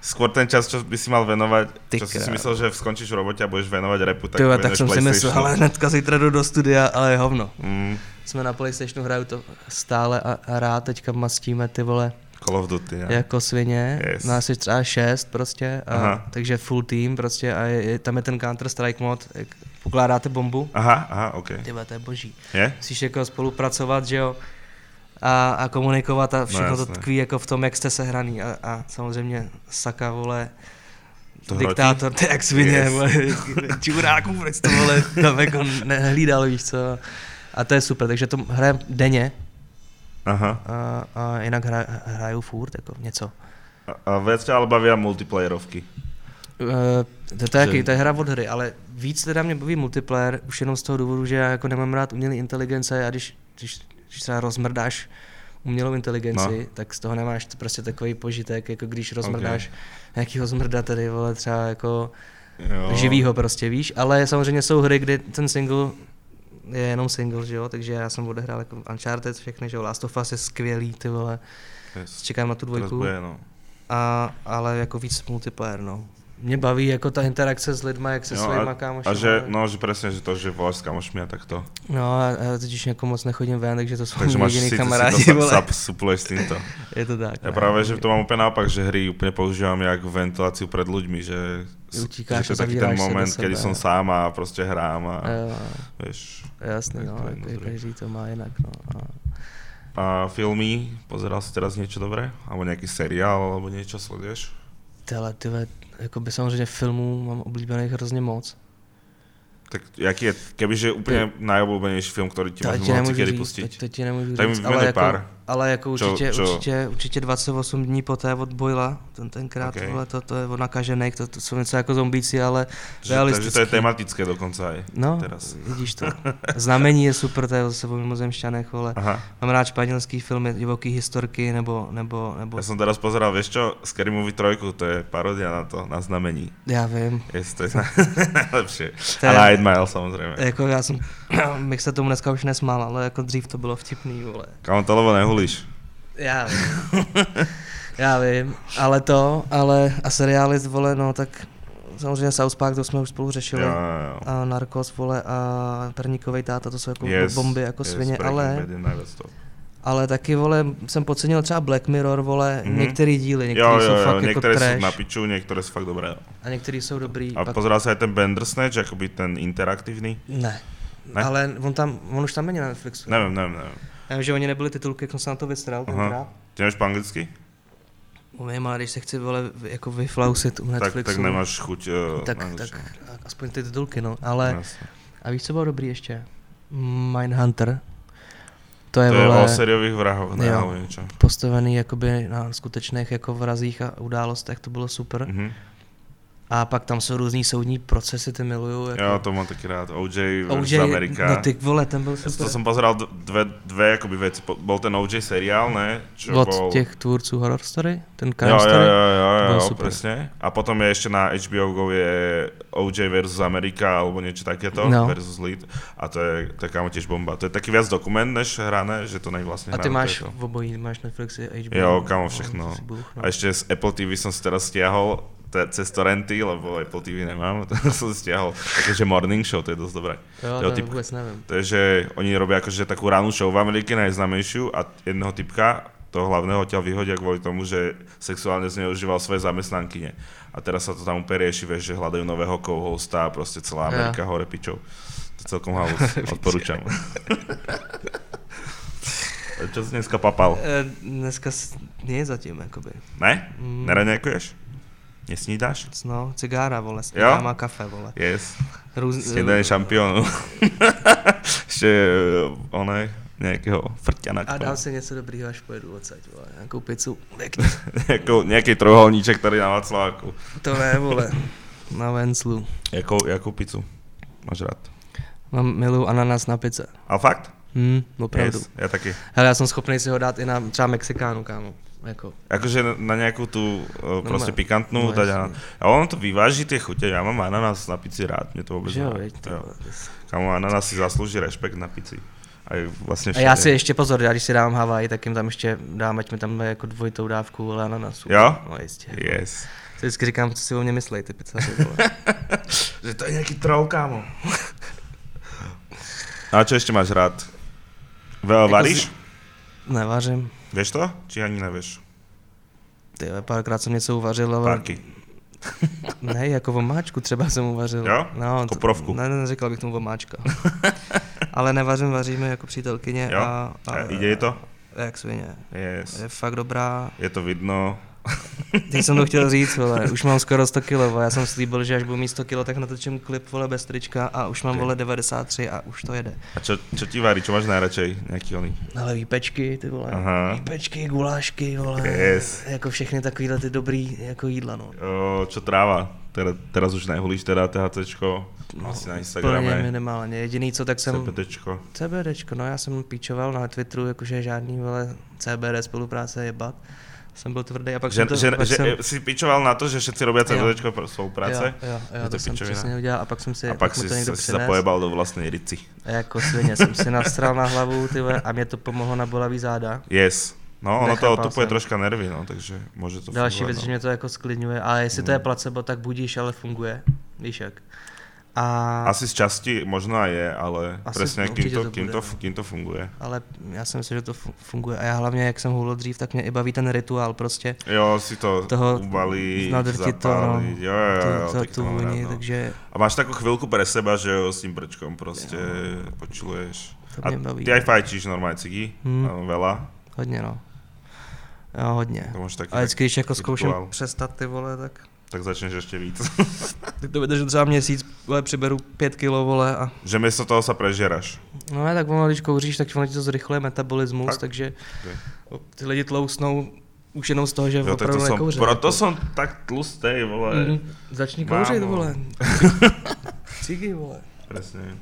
skôr ten čas, čo by si mal venovať, Ty čo si si myslel, že skončíš v robote a budeš venovať repu, tak Ty vole, tak jsem si myslel, ale hnedka zítra jdu do studia, ale hovno. Mm, Jsme na PlayStationu, hraju to stále a, a rád teďka mastíme ty vole Call of Duty, ne? jako svině, Yes. nás je třeba šest prostě, a, Aha. takže full team prostě a je, je, tam je ten Counter Strike mod, jak pokládáte bombu, Aha, aha, OK. ty vole, to je boží. Je? Musíš jako spolupracovat, že jo, a, a komunikovat a všechno to jasné. tkví jako v tom, jak jste sehraný a, a samozřejmě Saka, vole, To diktátor, ty jak svině, Yes. čuráků, proč to vole, tam jako nehlídal, víš co. A to je super, takže to hrajem denně Aha. a, a jinak hra, hraju furt, jako něco. A, a ťa ale bavia multiplayerovky. Uh, to, to, je, jaký, to je hra od hry, ale víc teda mě baví multiplayer, už jenom z toho důvodu, že já jako nemám rád umělé inteligence a když, když, když se rozmrdáš umělou inteligenci, No. tak z toho nemáš prostě takový požitek, jako když rozmrdáš okay. nějakýho zmrda tady, vole, třeba jako Jo. živýho prostě, víš, ale samozřejmě jsou hry, kde ten single je jenom single, že jo, takže já jsem odehrál jako Uncharted všechny, že jo, Last of Us je skvělý, ty vole, Yes. čekám na tu dvojku, bude, no. a, ale jako víc multiplayer, no. Mě baví jako ta interakce s lidma, jak se Jo, svýma a, kámošima. a že, no, že presne, že to, že voláš s kamošmi a takto. No a já totiž jako moc nechodím ven, takže to jsou Takže máš jediný si, kamarádi, to supluješ s týmto. Je to tak. Ja ne. práve, že to mám úplne naopak, že hry úplne používam jak ventiláciu pred ľuďmi, že, Utíkáš že to je taký ten moment, kedy som sám a proste hrám a Jo, vieš. jasný, no, to jako každý to má jinak, no. A A filmy, pozeral si teraz niečo dobré? Alebo nejaký seriál, alebo niečo sleduješ? Tyhle, tyhle, jako by samozřejmě filmů mám oblíbených hrozně moc. Tak jaký je, kebyže úplně najobľúbenejší film, ktorý ti moci nemůžu kedy říct, to, to ti nemůžu Tak mi říct, ale jako, pár. Ale jako Čo- určitě, čo? určitě, určitě 28 dní poté od Boyla, ten tenkrát, Ok. okay. vole, to, to je od nakažených, to, to jsou něco jako zombíci, ale Že, takže realistický. to je tematické dokonca aj. No, Teraz. vidíš to. Znamení je super, to je zase o mimozemšťanech, vole. Aha. Mám rád španělský filmy, divoký historky, nebo, nebo, nebo, Ja som teraz pozeral, vieš čo, Scary Movie 3, to je parodia na to, na znamení. já vím. To je. To je- A na 8 Mile samozrejme. Jako já jsem, bych se tomu dneska už nesmál, ale jako dřív to bylo vtipný, vole. Lebo nehulíš. Já vím. Já vím, ale to, ale a seriály, vole, no tak samozřejmě South Park, to jsme už spolu řešili. Jo, jo. A Narcos, vole, a Perníkovej táta, to jsou jako Yes, bomby jako yes, svině, ale, ale taky, vole, jsem podcenil třeba Black Mirror, vole, Mhm. mm-hmm. některý díly, některý Jo, jo, jsou jo, fakt niektoré jako trash na piču, niektoré sú fakt dobré. a některý jsou dobrý. A pak... pozeral aj ten Bandersnatch, akoby ten interaktívny? Ne. Ne? Ale on tam, on už tam není na Netflixu. Neviem, neviem, neviem. Já vím, že oni nebyli titulky, jak jsem se na to tenkrát. Aha. Ty nemáš po anglicky? Umím, ale když se chci vole, jako vyflausit u Tak, Netflixu, tak nemáš chuť uh, tak, tak aspoň ty titulky, no. Ale, a víš, co bylo dobrý ještě? Mindhunter. To je, To je vole, o sériových vrahoch, ne, Jo. postavený jakoby na skutečných jako vrazích a událostech, to bylo super. Mhm. A pak tam jsou různý soudní procesy, ty miluju. Jako Jo, to mám taky rád. OJ OJ, Amerika. no ty vole, ten byl super. to som pozeral d- dve, dve akoby veci. Po- Bol ten OJ seriál, ne? Čo Od bol... těch tvůrců horror story, ten Jo, crime jo, story. jo, jo, To bylo jo, super. presne. A potom je ešte na HBO Go je OJ versus Amerika, alebo niečo takéto, No. versus Lead. A to je, to je kámo tiež bomba. To je taký viac dokument, než hrané, že to není vlastne A ty hrané, máš to to. v obojí, máš Netflix i HBO. Jo, kámo, No, všechno. to no. A ešte z Apple TV som si teraz stiahol cez torrenty, lebo Apple TV nemám, to som si stiahol. Takže Morning Show, to je dosť dobré. Jo, to typ- vůbec nevím. To je, že oni robia akože takú ranú show v Amerike, najznámejšiu a jedného typka, toho hlavného ťa vyhodia kvôli tomu, že sexuálne zneužíval svoje zamestnankyne. A teraz sa to tam úplne rieši, vieš, že hľadajú nového co-hosta a proste celá Amerika hore pičou. To je celkom halus, odporúčam. Čo si dneska papal? E, dneska nie zatím, jakoby. Ne? Mm. Neraňajkuješ? Nesnídáš? No, cigára, vole, snídám a kafe, vole. Yes. Růz, Snídanie šampiónu. Ešte one, nejakého frťana. a dám si něco dobrýho, až pojedu odsaď, vole, nějakou pizzu. Pěkně. Jako, nejaký trojuholníček tady na Václaváku. To ne, vole, na Venclu. Jakou, jakou pizzu máš rád? Mám miluju ananas na pice. A fakt? Hm, opravdu. Yes, ja taky. Hele, já jsem schopný si ho dát i na třeba Mexikánu, kámo. Jako, Akože na- nejakú tú uh, proste ma- pikantnú no dať jasne. ananás. A ono to vyváži tie chute, ja mám ananás na pici rád, mne to vôbec že jo, veď, Jo. Kamo, ananás si zaslúži rešpekt na pici. A je vlastne A já si ještě pozor, já když si dám Havaj, tak jim tam ještě dám, ať mi tam jako dvojitou dávku, ale ananasu. Jo? No jistě. Yes. Si vždycky říkám, co si o mě myslej, ty pizzaři, vole. Že to je nejaký troll, kámo. A čo ešte máš rád? Veľa Jako varíš? Nevařím. Vieš to? Či ani nevieš? Ty párkrát jsem něco uvařil, ale... Párky. Ne, jako vomáčku třeba jsem uvařil. Jo? No, Koprovku. Ne, ne, neřekl bych tomu vomáčka. ale nevařím, vaříme jako přítelkyně Jo? a, a, A ide to? Jak svině. Yes. Je fakt dobrá. Je to vidno. Teď jsem to chtěl říct, vole, už mám skoro 100 kg, já jsem slíbil, že až budu mít 100 kg, tak natočím klip, vole, bez trička a už mám, Ok. vole, 93 a už to jede. A čo, čo ti varí? Čo máš najradšej? Nejaký oný? Ale výpečky, ty vole, Aha. výpečky, gulášky, vole, Yes. jako všechny takovýhle ty dobrý jako jídla, no. O, čo tráva? Teda, teraz už nehulíš teda THCčko, asi na Plně Instagrame, minimálně, jediný co, tak jsem, CBDčko. CBDčko, no já jsem píčoval na Twitteru, jakože žádný, vole, CBD spolupráce jebat. Jsem byl tvrdý a pak Že, jsem to, že, pak že jsem, si pičoval na to, že všetci robia CBDčko pro spolupráce Jo, jo, jo, Je to, to jsem přesně udělal a pak jsem si, a pak mu si, to někdo si zapojebal do vlastnej rici. A jako svině jsem si nastral na hlavu, ty vole, a mě to pomohlo na bolavý záda. Yes. No, ono to otupuje jsem. troška nervy, no, takže může to Další fungovat, věc, no. že mě to jako sklidňuje, a jestli to je placebo, tak budíš, ale funguje. Víš jak. A, Asi z časti možno aj je, ale Asi presne kým určite to, to kým, bude, to, no. kým to funguje. ale já si myslím, že to fu- funguje. A já hlavně, jak jsem hulil dřív, tak mě i baví ten rituál prostě. Jo, si to Toho ubalí, nadrtit to, no. jo, jo, jo, jo, to, tak to, to tu vůni, no. takže A máš takú chvíľku pre seba, že jo, s tým brčkom proste počuluješ. to A mě baví. ty aj fajčíš normálne cigy, Hmm. veľa. Hodně no. Jo, hodně. To taky, A vždycky, když jako rituál. zkouším přestat ty vole, tak, tak začneš ještě víc. tak to vydržu třeba měsíc, vole, přiberu pět kilo, vole, a že místo toho se prežeraš. no ne, tak ono, když kouříš, tak ono ti to zrychluje metabolismus, Fakt? takže Okay. ty lidi tlousnou už jenom z toho, že Jo, tak opravdu to som, nekouří. proto jako. som tak tlustej, vole. Mhm. Začni kouřit, Mámo. vole. Cigy, vole. Presne.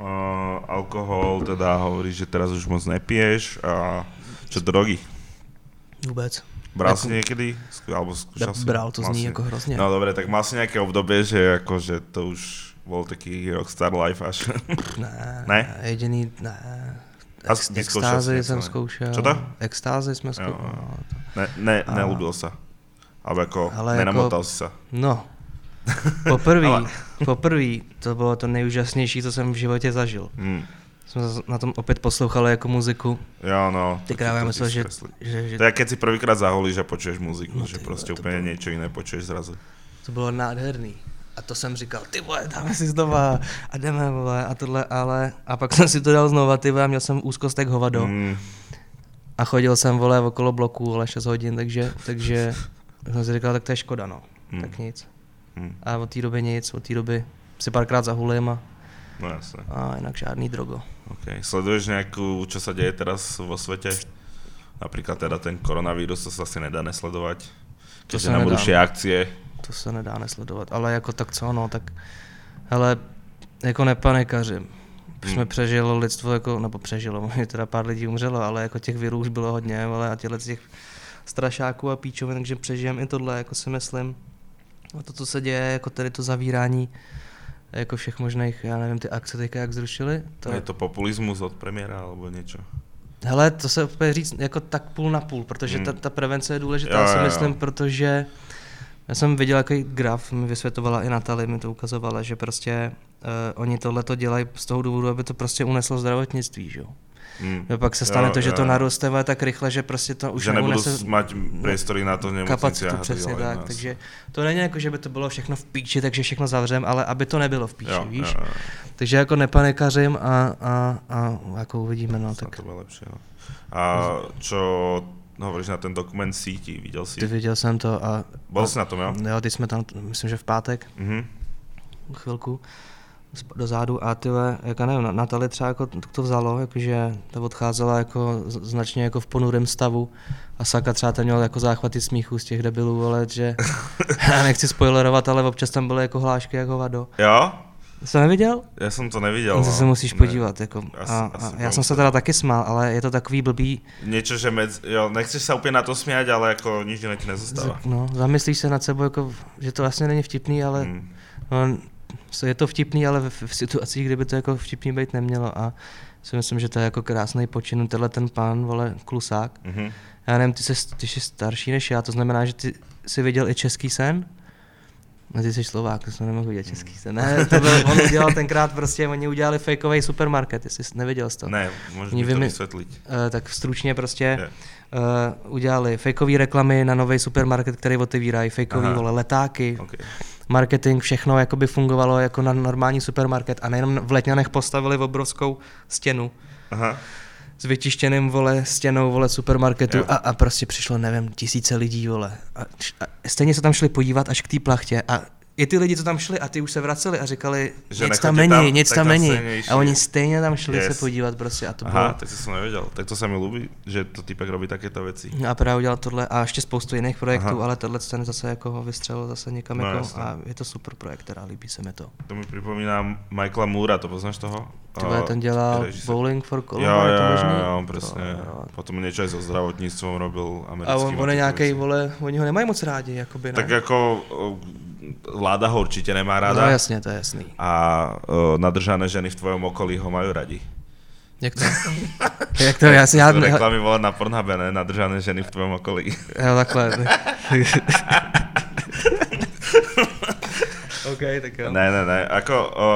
Uh, alkohol, teda hovoríš, že teraz už moc nepiješ a čo drogy? Vůbec. Bral Jako- si? Skú- Alebo skúšal si? Bral, to zní si- jako hrozně. No dobre, tak mal si nejaké obdobie, že ako, že to už bol taký rockstar life až. Ne, Ne? jediný, ne. Ex, extázy jsem zkoušel. Co to? Extázy jsme zkoušeli. jo. No, ne, ne, A- nelúbil sa. Alebo ako, Ale nenamotal jako- si sa. no. Poprvé, Ale- poprvé, to bylo to nejúžasnější, co jsem v životě zažil. Hmm. Jsme na tom opět poslouchali jako muziku. Jo, no. Ty ti myslel, že, že, že To je, keď si prvýkrát zaholíš a počuješ muziku, No že prostě úplně bylo- niečo iné počuješ zrazu. to bylo nádherný. A to jsem říkal, ty vole, dáme si znova a jdeme, vole, a tohle, ale, a pak jsem si to dal znova, ty vole, a měl jsem úzkost jak hovado. Mm, A chodil jsem, vole, okolo bloku, vole, 6 hodin, takže, takže jsem si říkal, tak to je škoda, no. Hmm. Tak nic. mm, A od té doby nic, od té doby si párkrát zahulím a, no jasné. a jinak žádný drogo. Okay. Sleduješ nejakú, čo sa deje teraz vo svete? Napríklad teda ten koronavírus, to sa asi nedá nesledovať. To se nám akcie. To se nedá nesledovat, ale jako tak co, no, tak, hele, jako nepanikařím. Hmm. Jsme přežilo lidstvo, jako, nebo přežilo, teda pár lidí umřelo, ale jako těch virů už bylo hodně, ale a těchto těch strašáků a píčovin, takže přežijeme i tohle, jako si myslím. A to, co se děje, jako tady to zavírání, jako všech možných, já nevím, ty akce teďka jak zrušili, to, Je to populismus od premiéra alebo niečo? Hele, to se úplně říct jako tak půl na půl, protože Hmm. ta, ta prevence je důležitá, Jo, já si jo, jo. myslím, protože já jsem viděl jaký graf, mi vysvětovala i Natalie, mi to ukazovala, že prostě uh, oni tohle to dělají z toho důvodu, aby to prostě uneslo zdravotnictví, že jo. Mm. Jo, pak se stane Jo, to, že jo, to naroste tak rychle, že prostě to už že nebudú neunese mať priestory na to kapacitu, tak přesně tak, no, takže to není jako, že by to bylo všechno v píči, takže všechno zavřem, ale aby to nebylo v píči, jo, víš. Jo, jo, Takže jako nepanikařím a, a, a jako uvidíme, no, tak to bude lepšie. No. A čo hovoríš na ten dokument síti, videl si? ty viděl jsem to a, Bol a si na tom, jo? Jo, teď jsme tam, myslím, že v pátek, Mhm. chvilku dozadu a ty jak já nevím, Na- Natalie třeba jako to, vzalo, jakože ta odcházela jako značně jako v ponurém stavu a Saka třeba ten měl jako záchvaty smíchu z těch debilů, ale že já nechci spoilerovat, ale občas tam byly jako hlášky jako vado. Jo? Jsi to neviděl? Ja som to nevidel. No, no. se musíš Ne. podívat. Jako, Asi- a, asi a já jsem se teda taky smál, ale je to takový blbý. Niečo, že medzi, jo, nechceš sa úplne na to smiať, ale ako nič iné ti nezostáva. No, zamyslíš se nad sebou, jako, že to vlastně není vtipný, ale Mm. No, je to vtipný, ale v, v situacích, kdyby to jako vtipný být nemělo a si myslím, že to je jako krásný počin, tenhle ten pán, vole, klusák. Mhm. Já nevím, ty jsi, ty jsi starší než já, to znamená, že ty jsi viděl i český sen? No ty jsi Slovák, to jsem nemohl vidět český sen. Ne, to byl, on udělal tenkrát prostě, oni udělali fakeový supermarket, jestli jsi neviděl jsi to. Ne, mi to vysvetliť. Uh, tak stručně prostě Je. Uh, udělali fakeové reklamy na nový supermarket, který otevírají, fakeové vole letáky, Okay. marketing, všechno jakoby fungovalo jako na normální supermarket a nejenom v Letňanech postavili obrovskou stěnu Aha. s vytištěným, vole, stěnou, vole, supermarketu Jo. a, a prostě přišlo, nevím, tisíce lidí, vole. A, a stejně se tam šli podívat až k té plachtě a i ty lidi, co tam šli a ty už se vraceli a říkali, Že nic tam není, tam, nic tam není. A oni stejně tam šli Yes. se podívat prostě a to Aha, bylo... tak si som nevedel. Tak to sa mi ľúbi, že to typek robí takéto veci. A právě udělal tohle a ještě spoustu jiných projektů, Aha. ale tohle ten zase jako ho vystřelil zase někam No, jako, jasné. a je to super projekt, teda líbí se mi to. To mi pripomína Michaela Moora, to poznáš toho? Tyhle, A- ten dělal režisér. Bowling for Jo, Columbine, jo, je to jo, možný? jo, presne. To, jo. Potom niečo aj so zdravotníctvom robil A americkým. on, on je nějaký, vole, oni ho nemají moc rádi, jakoby, ne? Tak ako o, vláda ho určite nemá No rada. jasně, to je jasný. A o, nadržané ženy v tvojom okolí ho majú radi. Jak to? Jak to, já si já... Reklamy vole na Pornhube, ne? Nadržané ženy v tvojom okolí. Jo, takhle. OK, tak jo. Ne, ne, ne. Ako, o,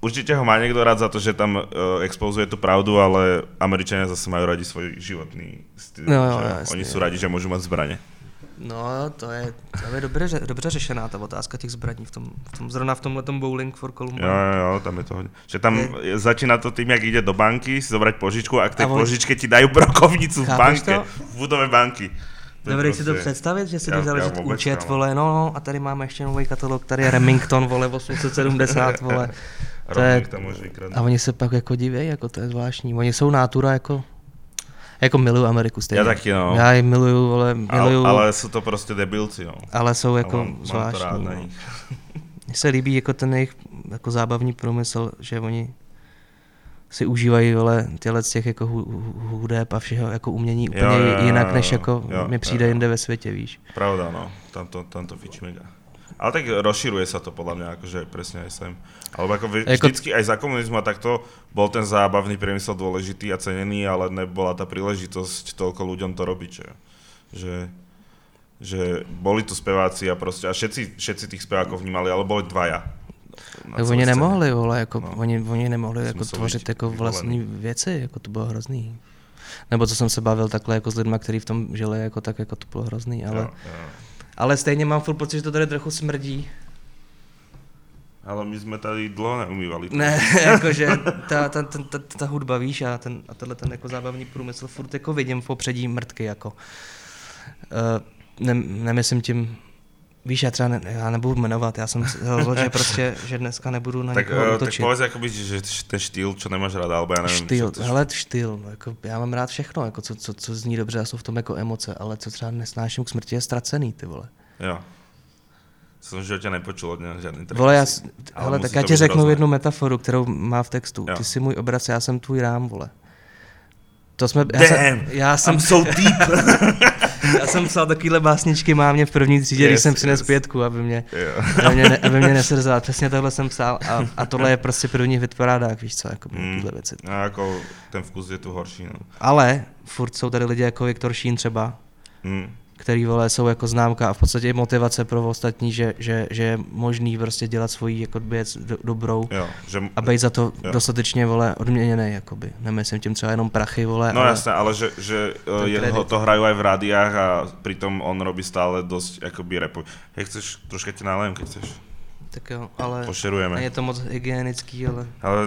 určite ho má niekto rád za to, že tam o, expozuje tú pravdu, ale Američania zase majú radi svoj životný styl. Jo, jo, že jasne, Oni sú jo. radi, že môžu mať zbrane. No, to je, to je dobře, ře- dobře řešená ta otázka těch zbraní v tom, v tom zrovna v tomhle bowling for Columbine. Jo, jo, tam je to hodně. Že tam je... začíná to tým, jak ide do banky, si zobrať požičku a k on- požičke ti dajú brokovnicu v banke, to? v budove banky. Je Dovedeš si to prostě- představit, že si já založit účet, ne. vole, no, no, a tady máme ještě nový katalog, tady je Remington, vole, 870, vole. To je, a oni se pak jako diví, jako to je zvláštní. Oni jsou nátura jako, jako miluju Ameriku stejně. Já taky, no. Já ji miluju, vole, miluju, Ale, ale, ale jsou to prostě debilci, no. ale jsou jako mám, mám to zvláštní. rád no. Mně se líbí jako ten jejich jako zábavní průmysl, že oni si užívají vole, těle z těch jako hu- hu- hudeb a všeho jako umění úplně Jo, jo, jo, jinak, než jo, jako jo, mi přijde jo. jinde ve světě, víš. Pravda, no. Tam to, tam to fičí mega. Ale tak rozširuje sa to podľa mňa, akože presne aj sem. Alebo ako, Jako- vždycky aj za komunizmu a takto bol ten zábavný priemysel dôležitý a cenený, ale nebola tá príležitosť toľko ľuďom to robiť, že, že, že boli tu speváci a proste, a všetci, všetci tých spevákov vnímali, ale boli dvaja. Tak oni nemohli, vole, jako, No. oni, oni nemohli jako tvořit jako vyvolený. vlastní věci, jako to bylo hrozný. Nebo co jsem se bavil takhle jako s lidmi, kteří v tom žili, jako tak jako to bylo hrozný, ale, Jo, jo. Ale stejně mám furt pocit, že to tady trochu smrdí. Ale my sme tady dlho neumývali. Ne, jakože ta, ta, ta, ta, ta hudba, víš, a, ten, a tenhle ten jako zábavní průmysl furt jako vidím v popředí mrtky, jako. Uh, ne, nemyslím tím, víš, já třeba ne, já nebudu jmenovat, já jsem se rozhodl, že prostě, že dneska nebudu na Tak, někoho eh, tak útočit. povedz akoby, že ten štýl, čo nemáš rád, alebo ja neviem. Štýl, čo, hele, štýl, no, jako, já mám rád všechno, jako, co, co, co zní dobře a jsou v tom jako emoce, ale co třeba nesnáším k smrti je ztracený, ty vole. Jo. Som v živote nepočul od něho žádný track. Vole, já, Ale hele, tak já ti řeknu hrozné. jednu metaforu, kterou má v textu. Jo. Ty jsi můj obraz, já jsem tvůj rám, vole. To jsme, já, jsem, Damn, já, jsem, I'm so deep. Já jsem psal takovýhle básničky mámě v první třídě, yes, když jsem přines yes. pětku, aby mě, aby mě, ne, aby mě nesrzal. Přesně tohle jsem psal a, a tohle je prostě první hit parádák, víš co, jako Mm. tyhle věci. A jako ten vkus je tu horší, no. Ale furt jsou tady lidi jako Viktor Šín třeba, Mm. Který vole jsou jako známka a v podstatě i motivace pro ostatní, že, že, že je možný prostě dělat svoji jako věc do, dobrou Jo, že... a být za to Jo. dostatečně vole odměněný, jakoby. Nemyslím tím třeba jenom prachy, vole, No ale jasné, ale že, že Ten jeho to hrajú aj v rádiách a pritom on robí stále dosť akoby repu. Jak chceš, troška ti nalejem, keď chceš. tak jo, ale Pošerujeme. je to moc hygienický, ale Ale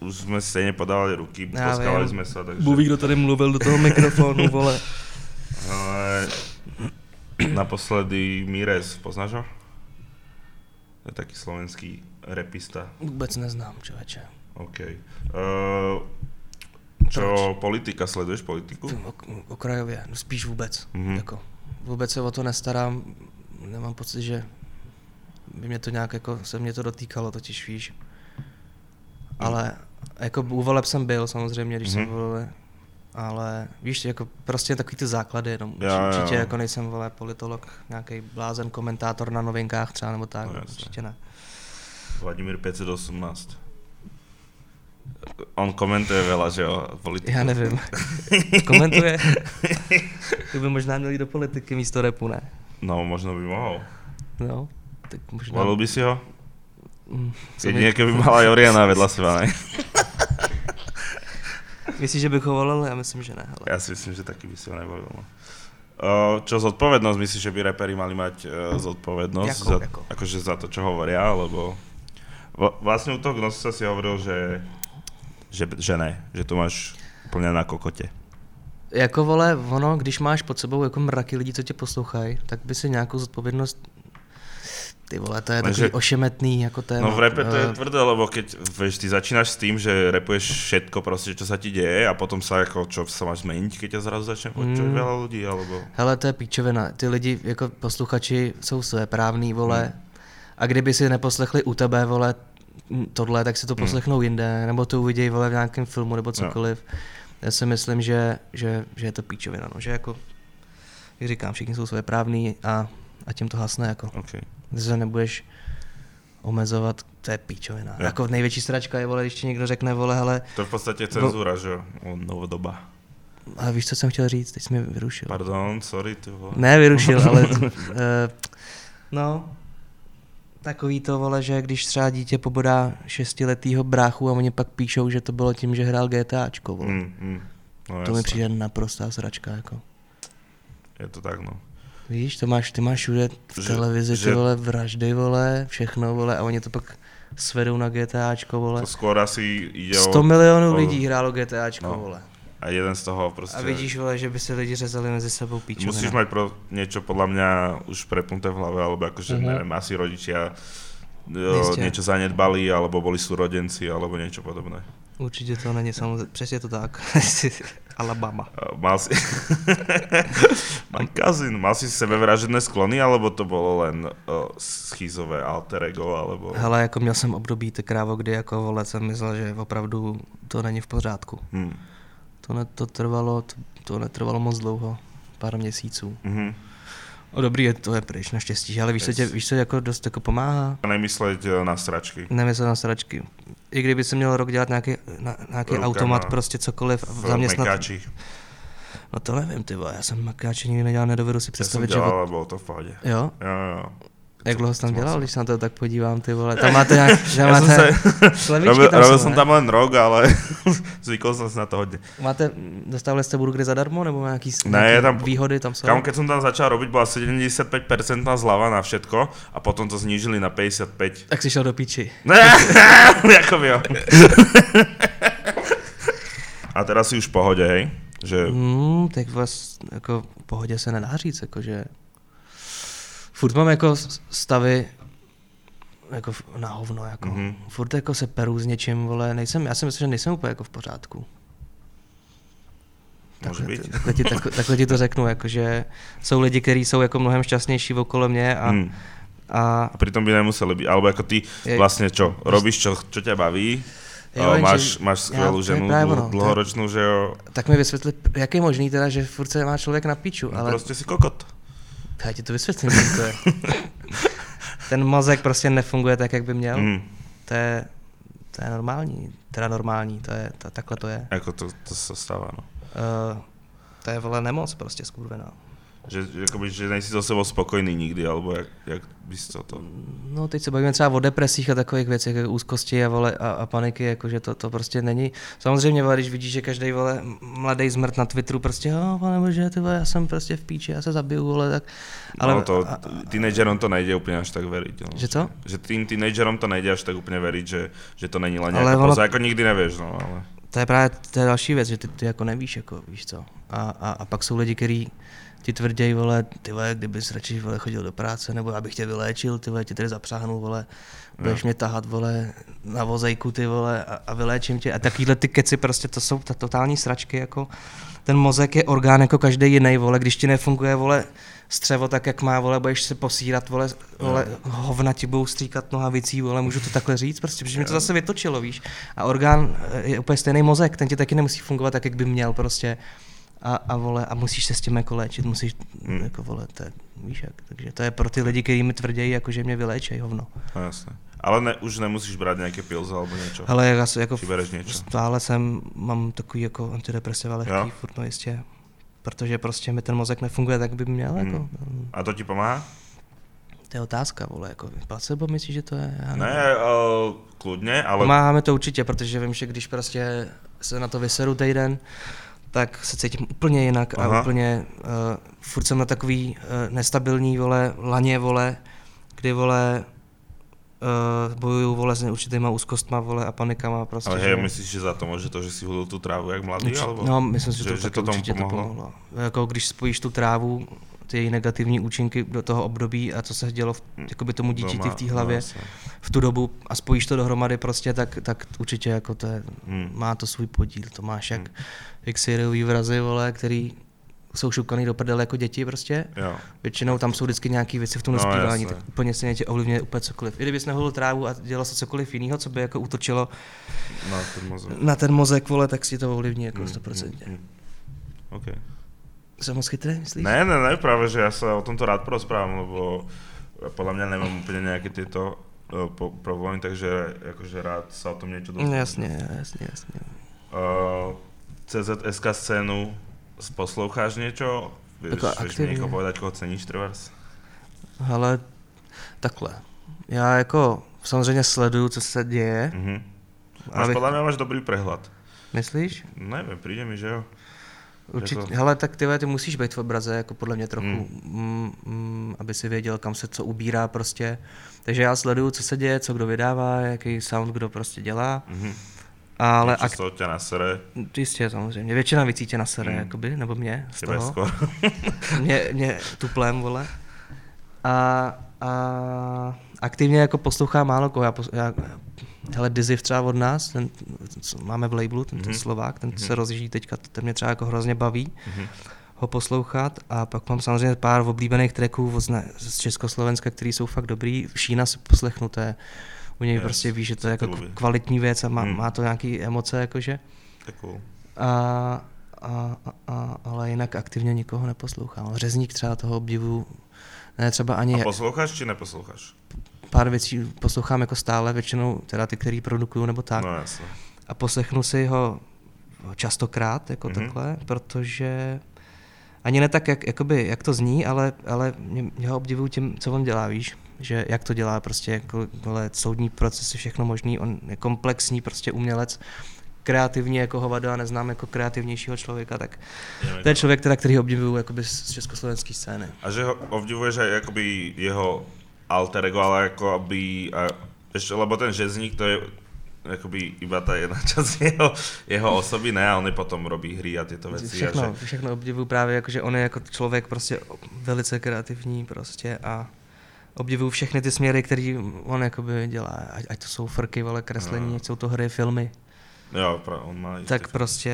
už jsme stejně podávali ruky, poskávali jsme se, takže... Bůh ví, kdo tady mluvil do toho mikrofonu, vole. Ale naposledy Mírez, poznáš ho? To je taký slovenský repista. Vůbec neznám, člověče. OK. Uh, čo, politika, sleduješ politiku? Ok, okrajově, no spíš vůbec. Mhm. Mm-hmm. Jako, vůbec se o to nestarám, nemám pocit, že by mě to nějak jako, se mě to dotýkalo, totiž víš. Ale jako u voleb jsem byl samozřejmě, když mm-hmm. Mhm. jsem volil, ale víš, jako prostě takový ty základy jenom. Jo, jo, určitě jo. jako nejsem vole politolog, nějaký blázen, komentátor na novinkách třeba nebo tak, No, no, jasně. určitě ne. Vladimír 518. On komentuje veľa, že jo, politiku. Já nevím. Komentuje. to by možná měl jít do politiky místo repu, ne? No, možno by mohol. No, tak možná. Volil by si ho? Mm, co Jedine, by- mala Joriana vedľa seba, ne? Myslíš, že bych ho volil? Já myslím, že ne. Hele. Ja si myslím, že taky by si ho nevolil. No. Uh, čo zodpovednosť, myslíš, že by reperi mali mať uh, zodpovednosť Jakou, za, jakou? akože za to, čo hovoria, alebo v, vlastne u toho Gnosa si hovoril, že, že, že ne, že to máš úplne na kokote. Jako vole, ono, když máš pod sebou jako mraky lidí, co tě poslouchají, tak by si nějakou zodpovědnost ty vole, to je Lenže- takový ošemetný jako téma. No v repe to je Eh, tvrdé, lebo keď vieš, ty začínaš s tým, že repuješ všetko proste, čo sa ti deje a potom sa ako, čo sa máš zmeniť, keď ťa zrazu začne počuť Mm. veľa ľudí, alebo... Hele, to je píčovina. Ty lidi, jako posluchači, jsou své právný, vole. Hmm. A kdyby si neposlechli u tebe, vole, tohle, tak si to Hmm. poslechnou jinde, nebo to uvidějí, vole, v nějakém filmu, nebo cokoliv. Já si myslím, že, že, že je to píčovina, no. Že jako, jak říkám, všichni jsou své právný a, a tím to hasne, jako. Okay. Ty se nebudeš omezovat, to je píčovina. Jo. Jako největší sračka je, vole, když ti někdo řekne, vole, hele, To je v podstate cenzúra, že jo? Novodoba. ale víš, co jsem chtěl říct, teď jsi mě vyrušil. Pardon, sorry, ty vole. Ne, vyrušil, ale... uh, no, takový to, vole, že když třeba dítě pobodá šestiletýho bráchu a oni pak píšou, že to bylo tím, že hrál GTAčko, vole. Mm, Mm. No, to mi jasné. přijde naprostá sračka, jako. Je to tak, no. Víš, to máš, ty máš všude v Že- televizi, že- ty vole, vraždy, vole, všechno, vole, a oni to pak svedou na GTAčko, vole. To skôr asi ide 100 o... milionů o- lidí hrálo GTAčko, No. vole. A jeden z toho proste... A vidíš, vole, že by se lidi řezali mezi sebou píčovina. Musíš mať pro niečo podľa mňa už prepnuté v hlave, alebo akože, Mhm. neviem, asi rodičia Jistě. niečo zanedbali, alebo boli súrodenci, alebo niečo podobné. Určitě to není samozřejmě, přesně to tak. Alabama. Mal si... Mám cousin, mal si sebevražedné sklony, alebo to bolo len uh, schizové alter ego, alebo... Hele, jako měl jsem období, ty krávo, kdy jako vole jsem myslel, že opravdu to není v pořádku. Hm. To, ne, to trvalo, to, to netrvalo moc dlouho, pár měsíců. Mhm. O dobrý, je to je pryč, naštěstí, ale víš, co tě, Yes. víš, co jako dost jako pomáhá? Nemysleť eh, na stračky. Nemyslel na sračky. I kdyby se měl rok dělat nějaký, na, nějaký Rukama. automat, prostě cokoliv, V zaměstnat. mekáči. No to nevím, ty vole, já jsem makáče nikdy nedělal, nedovedu si představit, že... dělal, od- ale bolo to v pohode. Jo? Jo, jo, jo. Jak dlouho jsi tam dělal, asi- když se na to tak podívám, ty vole? Tam máte nějak, som máte sa, slevičky robil, tam robil jsou, ne? tam len rok, ale zvykol som si na to hodne. Máte, dostávali jste burgery zadarmo, nebo nějaký, Ne, nějaký tam- výhody tam jsou? Kámo, keď som tam začal robiť, bola 75% zľava na všetko a potom to znížili na 55. Tak si šel do píči. Ne, jako jo. A teraz si už v pohode, hej? Že Hmm, tak vás jako v pohodě se nedá říct, jakože furt mám jako stavy jako na hovno, jako. Mhm. Mm-hmm. Furt jako se peru s něčím, vole, nejsem, já si myslím, že nejsem úplně jako v pořádku. Takhle, být. takhle, ti, takhle, takhle ti to řeknu, jakože jsou lidi, kteří jsou jako mnohem šťastnější okolo mě a, hm. a A pritom by nemuseli byť. Alebo ako ty Je- vlastne čo? Robíš čo, čo ťa baví? Jo, jenže máš, máš já- skvelú to je ženu, je- dlhoročnú, že jo? tak mi vysvětli, jak je možný teda, že furt se má člověk na píču, No, ale Proste si kokot. Já ti to vysvětlím, to je. Ten mozek prostě nefunguje tak, jak by měl. Hm. To je, to je normální, teda normální, to je, to, takhle to je. Ako to, to sa stáva, no. Uh, to je vole nemoc prostě skurvená. Že, že, akoby, že nejsi so sebou spokojný nikdy, alebo jak, jak bys to to... No teď se bavíme třeba o depresích a takových věcech, jako úzkosti a, vole, a, a paniky, jakože to, to prostě není. Samozřejmě, vole, když vidíš, že každý vole mladý zmrt na Twitteru prostě, jo, pane bože, ty vole, já jsem prostě v píči, já se zabiju, vole, tak. Ale, no to, teenagerom to nejde úplně až tak veriť. No. Že co? Že tým teenagerom to nejde až tak úplně veriť, že, že to není len Ale nějaká ono- poza, jako nikdy nevíš, no, ale... to je právě to je další věc, že ty, ty jako nevíš, jako víš co. A, a, a pak jsou lidi, kteří ti tvrději, vole, ty vole, kdybys radši vole, chodil do práce, nebo abych tě vyléčil, ty vole, tě tady zapřáhnu, vole, budeš mě tahat, vole, na vozejku, ty vole, a, a vyléčím tě. A takovýhle ty keci prostě, to jsou ta totální sračky, jako ten mozek je orgán jako každý jiný, vole, když ti nefunguje, vole, střevo tak, jak má, vole, budeš se posírat, vole, vole hovna ti budou stříkat nohavicí, vole, můžu to takhle říct, prostě, protože mi to zase vytočilo, víš. A orgán eh, je úplně stejný mozek, ten ti taky nemusí fungovat tak, jak by měl, prostě. A, a vole, a musíš se s tím jako léčit, musíš, Hmm. jako vole, to je, víš jak, takže to je pro ty lidi, kteří mi tvrdí, jako že mě vyléčej, hovno. No jasné. Ale ne, už nemusíš brát nějaké pilze alebo něco. Ale já se jako něco. stále jsem, mám takový jako antidepresiva lehký, Jo? furt no jistě, protože prostě mi ten mozek nefunguje tak, jak by měl, Hmm. jako. A to ti pomáhá? To je otázka, vole, jako placebo myslíš, že to je? Já nevím. Ne, uh, kludně, ale... Pomáhá mi to určitě, protože vím, že když prostě se na to vyseru týden, tak se cítím úplně jinak Aha. a úplně, uh, furt jsem na takový uh, nestabilní, vole, laně, vole, kdy, vole, uh, bojuju, vole, s určitýma úzkostma, vole, a panikama, prostě, Ale že- hej, myslíš, že za to může to, že si hudil tu trávu jak mladý? Určitě- alebo? No, myslím si, že, že, to, že to tomu určitě to pomohlo? pomohlo. Jako když spojíš tu trávu, ty její negativní účinky do toho období a co se dělo v, jakoby tomu dítěti v té hlavě no, jasně. v tu dobu a spojíš to dohromady prostě, tak, tak určitě jako to je, Hmm. má to svůj podíl. To máš jak, Hmm. Jak sériový vrazy, vole, který jsou šukaný do prdele jako děti prostě. Jo. Většinou tam jsou vždycky nějaké věci v tom No, dospívání, jasně. tak úplně stejně tě ovlivňuje úplně cokoliv. I kdybys neholil trávu a dělal se cokoliv jiného, co by jako útočilo No, ten mozek. na ten mozek, vole, tak si to ovlivní jako Hmm, 100%. hmm, hmm. OK. Jsem moc chytrý, myslíš? Ne, ne, ne, právě, že já se o tomto rád porozprávám, lebo podle mě nemám úplně nějaké tyto uh, po, problémy, takže jakože rád se o tom něco No, dozvím. jasně, jasně, jasně. Uh, CZSK scénu posloucháš něco? Vieš, Jako vieš mi někoho povedať, koho ceníš, Trvars? Ale takhle. Já jako samozřejmě sleduju, co se děje. Mhm. Máš Abych- podle mě máš dobrý prehľad. Myslíš? Nevím, přijde mi, že jo. Určitě, Jako- hele, tak ty, ty musíš být v obraze, jako podle mě trochu, Hmm. mm. Mm, aby si věděl, kam se co ubírá prostě. Takže já sleduju, co se děje, co kdo vydává, jaký sound kdo prostě dělá. Mhm. Ale ak- z toho ťa nasere, jistě, samozřejmě. Většina věcí tě nasere, Hmm. jakoby, nebo mě, z tebe toho. mě, mě tuplem, vole. A, a aktivně jako poslouchám málo koho. Já, pos, já, hele, Diziv třeba od nás, ten, co máme v labelu, ten Mhm. mm-hmm. Slovák, ten Mhm. se rozjíždí teďka, ten mě třeba jako hrozně baví Mhm. ho poslouchat a pak mám samozřejmě pár oblíbených tracků z Československa, který jsou fakt dobrý. Šína si poslechnu, to je, u něj Yes, prostě víš, že to je jako kvalitní věc a má, Hmm. má to nějaký emoce, jakože. Cool. A, a, a, ale jinak aktivně nikoho neposlouchám. Řezník třeba toho obdivu, ne třeba ani A posloucháš či neposloucháš? pár věcí poslouchám jako stále, většinou teda ty, který produkuju nebo tak. No jasne. A poslechnu si ho častokrát, jako Mhm. mm-hmm. takhle, protože ani ne tak, jak, jakoby, jak to zní, ale, ale mě, mě ho obdivuju tím, co on dělá, víš, že jak to dělá, prostě jako vole, soudní procesy, všechno možný, on je komplexní prostě umělec, kreativní jako hovado a neznám jako kreativnějšího člověka, tak Ideme to je k- člověk, teda, který obdivuju jakoby z československé scény. A že ho obdivuješ aj akoby jeho alter ego, ale ako aby... A ešte, lebo ten žezník to je akoby iba tá jedna časť jeho, jeho osoby, ne? A on potom robí hry a tieto veci. a Všechno, že, všechno obdivuju právě, jako, že on je jako člověk prostě velice kreativní prostě a obdivuju všechny ty směry, které on jakoby dělá, ať, ať to jsou frky, vole, kreslení, No. ať jsou to hry, filmy, jo, on má... tak isté- prostě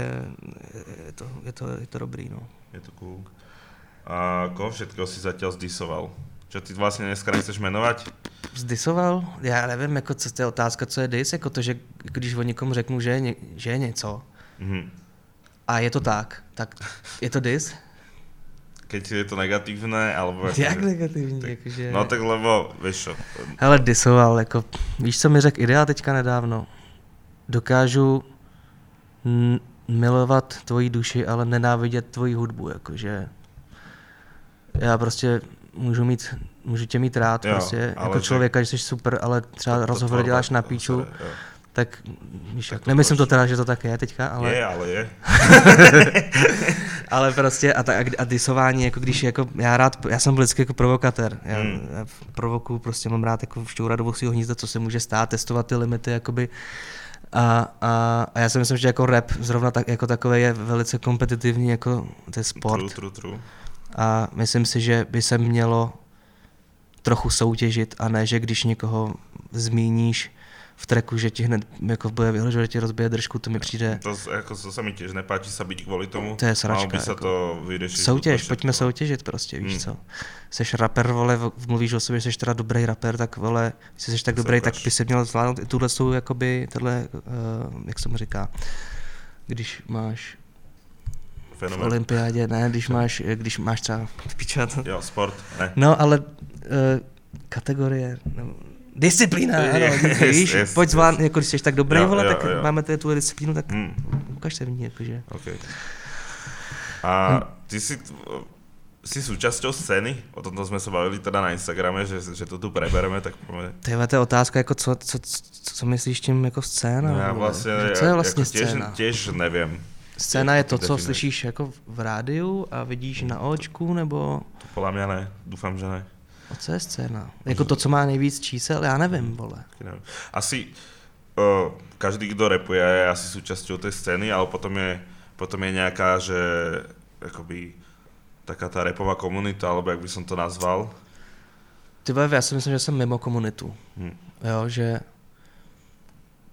je to, je to, je to dobrý, no. Je to cool. A koho všetkého si zatiaľ zdisoval? Čo ty vlastne dneska nechceš menovať? Zdisoval? Já nevím, jako co to je otázka, co je dis, jako to, že když o někomu řeknu, že je, že je něco Mhm. a je to tak, tak je to dis? Keď je to negatívne, alebo... Jak negativní, tak- jakože... No tak lebo, vieš čo, Hele, disoval, jako, víš, co mi řekl Idea teďka nedávno? Dokážu milovat tvoji duši, ale nenávidět tvoji hudbu, jakože já prostě můžu mít, můžu tě mít rád Jo, prostě, jako člověka, že jsi super, ale třeba to rozhovor děláš na píču. Tak víš, Tak to nemyslím to teda, že to tak je teďka, ale, Je, ale je. ale prostě a, ta, a disování, jako když jako, já rád, já jsem byl vždycky jako provokatér, já, Hmm. já provokuju, prostě mám rád jako šťoura do svého hnízda, co se může stát, testovat ty limity, jakoby, a, a, a, já si myslím, že jako rap zrovna tak, jako takové je velice kompetitivní, jako to je sport. True, true, true. A myslím si, že by se mělo trochu soutěžit a ne, že když někoho zmíníš v treku, že ti hned jako bude vyhrožovat, že ti rozbije držku, to mi přijde To, z- ako, to sa mi tiež nepáči sa byť kvôli tomu. To je sračka, by sa jako. to vyriešiť. Soutěž, pojďme soutěžit prostě, víš Hmm. co. Seš rapper, vole, v- mluvíš o sobě, že jsi teda dobrý rapper, tak vole, jsi tak Tak se dobrý, tak by se měl zvládnout i tuhle jsou jakoby, tohle, uh, jak se mu říká, když máš v Fenomén. olympiádě, ne, když máš, když máš třeba, to, Jo, sport, ne. no ale uh, kategorie, nebo, disciplína, ano, víš, yes, pojď yes. zvládnout, jako když jsi tak dobrý, Jo, vole, jo, tak jo. máme tady tuhle disciplínu, tak Hmm. ukaž se v ní, jakože. OK. A ty si, si súčasťou scény? O tomto sme sa bavili teda na Instagrame, že, že to tu prebereme, tak poďme. Tyhle, to je otázka, jako co, co, co, co myslíš tím jako scéna? No, ja vole? vlastne, co je vlastně ako tiež, scéna? tiež neviem. Scéna je to co slyšíš jako v rádiu a vidíš na očku, nebo To podľa mňa ne, dúfam, že ne. A co je scéna? Jako to, co má nejvíc čísel? Já nevím, vole. Taky neviem. Asi uh, každý, kto repuje, je asi súčasťou tej scény, ale potom je, potom je nejaká, že akoby taká tá repová komunita, alebo jak by som to nazval. Ty vole, já si myslím, že jsem mimo komunitu. Hm. Jo, že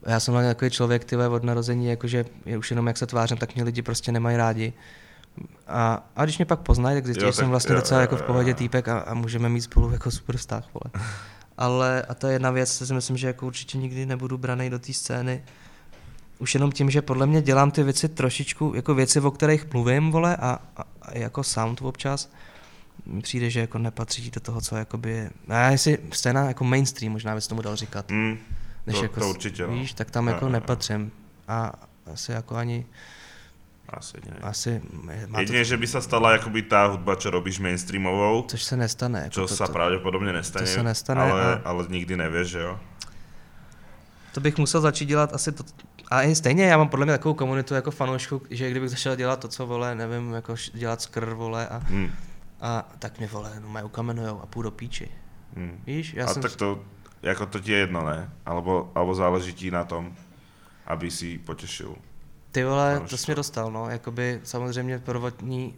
já jsem hlavně takový člověk, ty vole, od narození, jakože je už jenom jak se tvářím, tak mě lidi prostě nemají rádi. A, a když mě pak poznají, tak zjistí, že jsem vlastně jo, docela jo, jako v pohodě týpek a, a můžeme mít spolu jako super vztah, vole. Ale a to je jedna věc, si myslím, že jako určitě nikdy nebudu branej do té scény. Už jenom tím, že podle mě dělám ty věci trošičku, jako věci, o kterých mluvím, vole, a, a, a jako sound občas, mi přijde, že jako nepatří do toho, co jakoby, a jestli scéna jako mainstream, možná bys tomu dal říkat Mm, než to, jako, to určitě, no. víš, tak tam Jo, jako jo. nepatřím. A asi jako ani, Asi nie. asi má to, Jedine, že by sa stala akoby tá hudba, čo robíš mainstreamovou, což se nestane. Jako čo to, sa to, pravdepodobne nestane, to sa nestane ale, a- ale nikdy nevieš, že jo? To bych musel začít dělat asi to, a i stejně já mám podle mě takovou komunitu jako fanoušku, že kdybych začal dělat to, co vole, nevím, jako dělat skr, vole, a, Hmm. a tak mě vole, no mají ukamenujou a půjdu do píči. Hmm. Víš, já a jsem... tak to, jako to ti je jedno, ne? Alebo, alebo záleží ti na tom, aby si potěšil. Ty vole, to jsi mě dostal, no, jakoby samozřejmě prvotní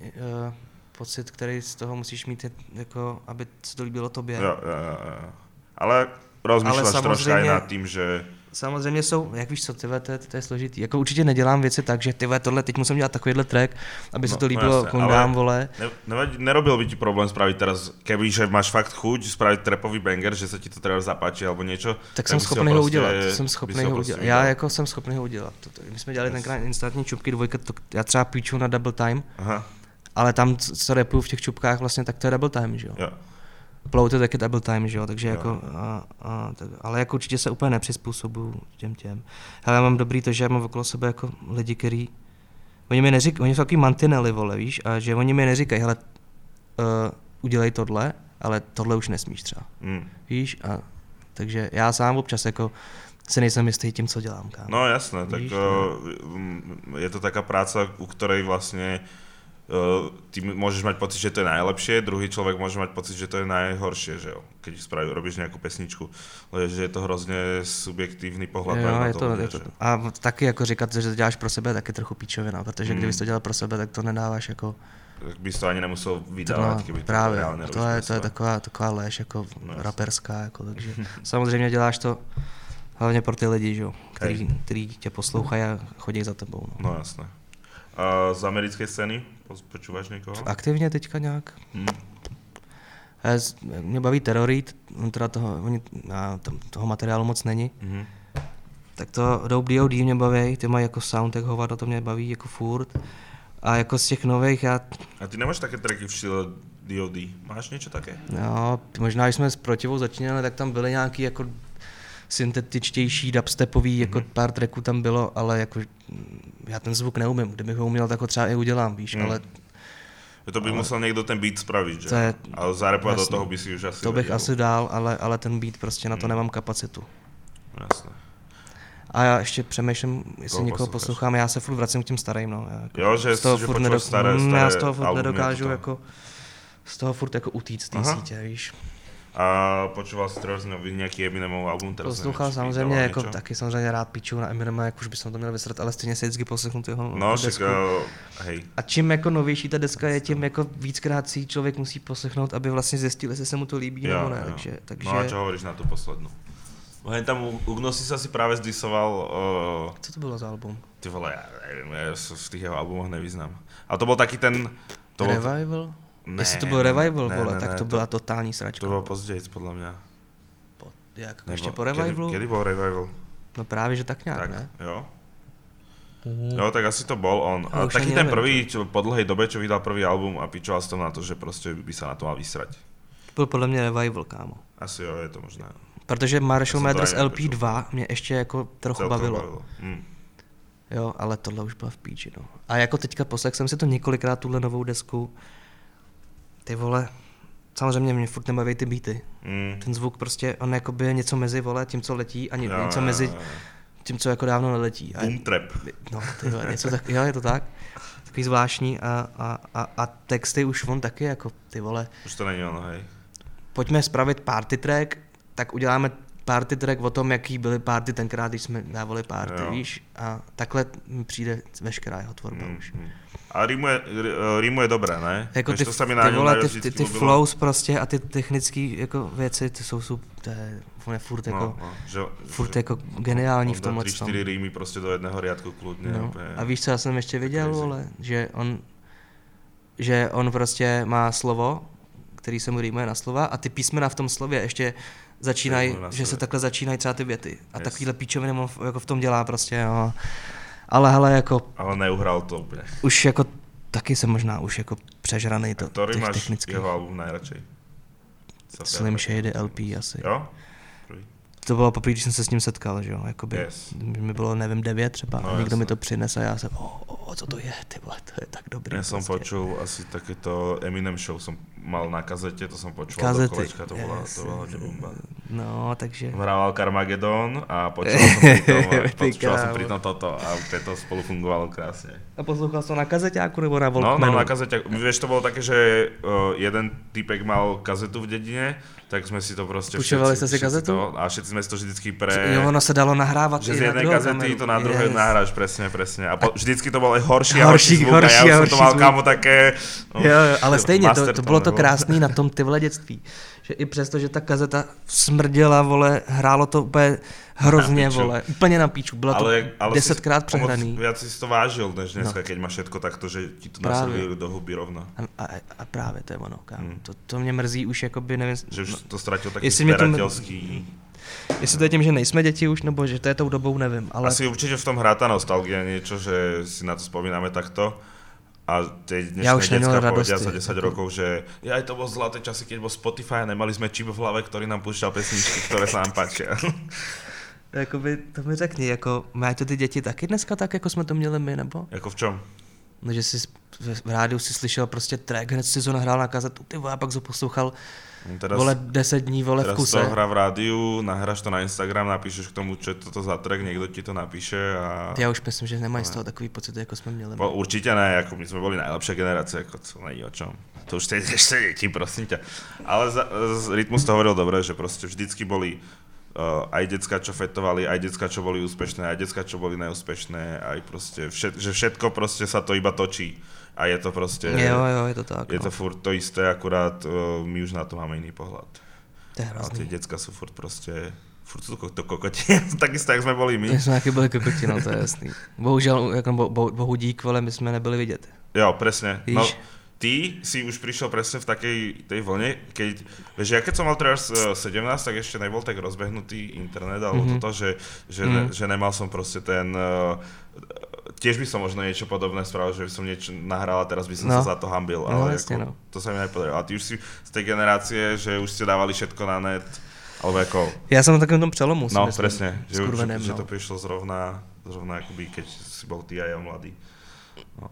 uh, pocit, který z toho musíš mít, je, jako, aby se to líbilo tobě. Jo, jo, jo, jo. Ale troška aj samozřejmě- nad tým, že Samozřejmě jsou, jak víš co, tyhle, to, je- to je složitý. Jako určitě nedělám věci tak, že tyhle, tohle, teď musím dělat takovýhle track, aby se No, to no líbilo kondám, ale- vole. ne, nevadí, nerobil by ti problém spraviť teraz, keby že máš fakt chuť spraviť trapový banger, že sa ti to treba zapáči alebo niečo. Tak jsem schopný ho prostě- udělat, jsem schopný ho ho prostě udělat. Já jako jsem schopný ho udělat. My jsme dělali Yes. tenkrát instantní čupky dvojka, to, já třeba píču na double time, Aha, ale tam, co repuju v těch čupkách, vlastně, tak to je double time, že jo. jo. Plou to taky double time, že jo, takže Jo. jako, a, a, tak, ale jako určitě se úplně nepřizpůsobuju těm těm. Ale já mám dobrý to, že já mám okolo sebe jako lidi, který, oni mi neříkají, oni jsou takový mantinely, vole, víš, a že oni mi neříkají, hele, uh, udělej tohle, ale tohle už nesmíš třeba, Mm. víš, a takže já sám občas jako si nejsem jistý tím, co dělám, kámo. No jasné, tak Víš, o, mm, je to taká práca, u ktorej vlastne o, ty m- môžeš mať pocit, že to je najlepšie, druhý človek môže mať pocit, že to je najhoršie, že jo, keď spraví, robíš nejakú pesničku, ale že je to hrozně subjektívny pohľad Jo, na je to, je to, že? a taky jako říkat, že to děláš pro sebe, tak je trochu píčovina, protože Hmm. kdybys to dělal pro sebe, tak to nedáváš jako Tak bys to ani nemusel To, vydávat, no, keby to právě, reálně to robíš je, pro to je taková, taková lež, jako No, raperská, jako, takže samozřejmě děláš to hlavně pro ty lidi, že, jo, který, který tě poslouchají a chodí za tebou. No. No jasné. A z americké scény počúvaš někoho? Aktivně teďka nějak. Hm. Já z- Mě baví Terrorit, on teda toho, oni, a tam toho materiálu moc není. Mhm. Tak to Dope D.O.D. mě baví, ty mají jako sound, jak hovado, to mě baví jako furt. A jako z těch nových, já, A ty nemáš také tracky v štýle D.O.D. Máš něco také? no, možná, když jsme s Protivou začínali, tak tam byly nějaký jako syntetičtější, dubstepový, jako Mhm. pár tracků tam bylo, ale jako mm, já ten zvuk neumím, kdybych ho uměl, tak ho třeba i udělám, víš, Mm. ale To by musel někdo ten beat spraviť, že? To je- Ale zarepovat do toho by si už asi to bych vedel. asi dál, ale, ale ten beat prostě na to Mm. nemám kapacitu. Jasné. A já ještě přemýšlím, jestli Koho někoho posloucháš? poslouchám, já se furt vracím k těm starým, no. Já jako Jo, že- z toho že furt počúvaš staré- Mm, staré já z toho furt nedokážu toto. jako z toho furt jako utíct z té sítě, víš. A počúval si teraz nový nějaký Eminemov album? Teraz Poslouchal nevím, samozřejmě, jako něco? taky samozřejmě rád píču na Eminema, jak už by se na to měl vysrat, ale stejně si vždycky poslechnu tu jeho No, však, desku. eh, hej. A čím jako novější ta deska je, tím jako víckrát si člověk musí poslechnout, aby vlastně zjistil, jestli se mu to líbí nebo ne. Takže, takže No a čo hovoríš na tu poslednú? Hen tam u, u Gnosis asi práve zdisoval, uh, co to bylo za album? ty vole, ja neviem, ja sa v tých jeho albumoch nevyznám. A to bol taký ten... To bol, Revival? Ne, Jestli to byl Revival, ne, vole, ne, tak ne, to byla totální sračka. To bylo později, podľa mňa. Po, jak, Nebo- ještě po Revivalu? Kedy, kedy bol Revival? No právě, že tak nějak, tak, ne? jo. Mhm. Jo, tak asi to bol on. Já A taký ten prvý, čo, po dlhej dobe, čo vydal prvý album a pičoval som na to, že prostě by sa na to mal vysrať. Byl podle mě Revival, kámo. Asi jo, je to možné. Protože Marshall to Mathers ani LP2 mě ještě jako trochu Celkom bavilo. Hm. Jo, ale tohle už byla v píči, no. A jako teďka poslech jsem si to několikrát, tuhle novou desku. Ty vole, samozřejmě mě furt nebaví ty beaty. Hm. Ten zvuk prostě, on jakoby je něco mezi, vole, tím, co letí a ně, Jo, něco mezi tím, co jako dávno neletí. A, Boom trap. no, ty vole, něco tak, jo, je to tak. Takový zvláštní a, a, a, a texty už on taky jako, ty vole, Už to není ono, hej. pojďme spravit party track, tak uděláme party track o tom, jaký byly party tenkrát, když jsme dávali party, Jo. víš? A takhle mi přijde veškerá jeho tvorba Mm, už. mm. A rýmuje, r- rýmuje dobré, ne? Jako ty, to se mi ty vole, ty, ty, ty flows prostě a ty technické jako věci, ty jsou, jsou to je, on je furt jako, No, no, že, furt že, jako geniální on v tomhle tři, čtyři rýmy prostě do jedného riadku kludně. No. úplně. A víš, co já jsem ještě viděl, crazy. vole? Že on, že on prostě má slovo, který se mu rýmuje na slova a ty písmena v tom slově ještě začínají, že se takhle začínají třeba ty věty. A Yes. takovýhle píčoviny jako v tom dělá prostě, no. Ale hele, jako Ale neuhral to úplně. už jako taky jsem možná už jako přežraný to, těch máš technických. jeho album najradšej? Co Slim Shady LP asi. Jo? To bylo poprvé, když jsem se s ním setkal, že jo, jakoby, Yes. mi bylo, nevím, devět třeba, No, někdo mi jasné. to přines a já jsem, o, o, co to je, ty vole, to je tak dobrý. Ja som prostě. počul asi takéto Eminem show, som mal na kazete, to som počul Kazety, do kolečka, to bola, yes, to yes, bomba. No, takže... Hrával Carmageddon a počul som pri tom, Ty počul som kámo. pri tom toto a úplne to spolu fungovalo krásne. A poslouchal jsi to na kazeťáku nebo na No, Walkmanu? no, na kazete, vieš, to bolo také, že uh, jeden typek mal kazetu v dedine, tak sme si to proste Půjčovali jste si kazetu? To, a všetci sme si to vždycky pre... Jo, ono se dalo nahrávat Že i z druhou kazety to na druhé Yes. nahráš, presne, presne. A po, vždycky to aj horší a Horší, horší zvuk horší a ja už horší to mal kámo také... No, Jo, jo, ale stejně, to, to bylo to krásný na tom ty vole dětství. Že i přesto, že ta kazeta smrděla, vole, hrálo to úplně hrozně, Na píču. vole, úplně na píču. Bylo to Ale, ale desetkrát přehraný. Viac si to vážil, než dneska, No. keď máš všetko takto, že ti to naservírujú do huby rovno. A, a, a právě to je ono, kámo. Hmm. To, to mě mrzí už, jakoby, nevím, Že už no, to mě to- zberateľský... jestli to je tím, že nejsme děti už, nebo že to je tou dobou, nevím, ale Asi určite v tom hrá tá nostalgia niečo, že si na to spomíname takto. A tie Ja už dnešné detská povedia radosti, za 10 jako- rokov, že aj to bol zlaté časy, keď bol Spotify a nemali sme čip v hlave, ktorý nám púšťal pesničky, ktoré sa nám páčia. jakoby, to mi řekni, jako, mají to ty děti taky dneska tak, jako jsme to měli my, nebo? Jako v čom? No, že jsi v rádiu si slyšel prostě track, hned si to nahrál na kazetu, ty a pak to poslouchal, Teraz, vole, 10 dní, vole, v teraz kuse. to hrá v rádiu, nahráš to na Instagram, napíšeš k tomu, čo je toto za track, niekto ti to napíše a... Já už myslím, že nemají z toho takový pocit, jako jsme měli. Po, určite ne, ako my sme boli najlepšia generácia, ako to není o čom. To už teď ešte deti, prosím ťa. Ale za, z Rytmus to hovoril dobre, že proste vždycky boli uh, aj decka, čo fetovali, aj decka, čo boli úspešné, aj decka, čo boli neúspešné, aj proste, všet, že všetko proste sa to iba točí. A je to proste, Jo, jo, je to tak. je no. to furt to isté, akurát uh, my už na to máme iný pohľad. to je A tie hrozný. decka sú furt proste, furt to, to kokoti, takisto, jak sme boli my. My jsme taky byli kokoti, no to je jasný. Bohužel, jako bo, bo, bohu dík, vole, my jsme nebyli vidět. Jo, presne. No, Víš? ty si už prišiel presne v takej tej vlne, keď, vieš, ja keď som mal teraz eh, 17, tak ešte nebol tak rozbehnutý internet, alebo Mhm. mm-hmm. toto, že, že, Mhm. mm. ne, že nemal som proste ten, uh, tiež by som možno niečo podobné spravil, že by som niečo nahral a teraz by som No. no. sa za to hambil, No, ale jasne, ako, no. to sa mi nepodarilo. A ty už si z tej generácie, že už ste dávali všetko na net, alebo ako, Já jsem na takovém tom přelomu, no myslím, presne, že, už, skurveném, že no. to prišlo zrovna, zrovna akoby, keď si bol ty a ja mladý. No.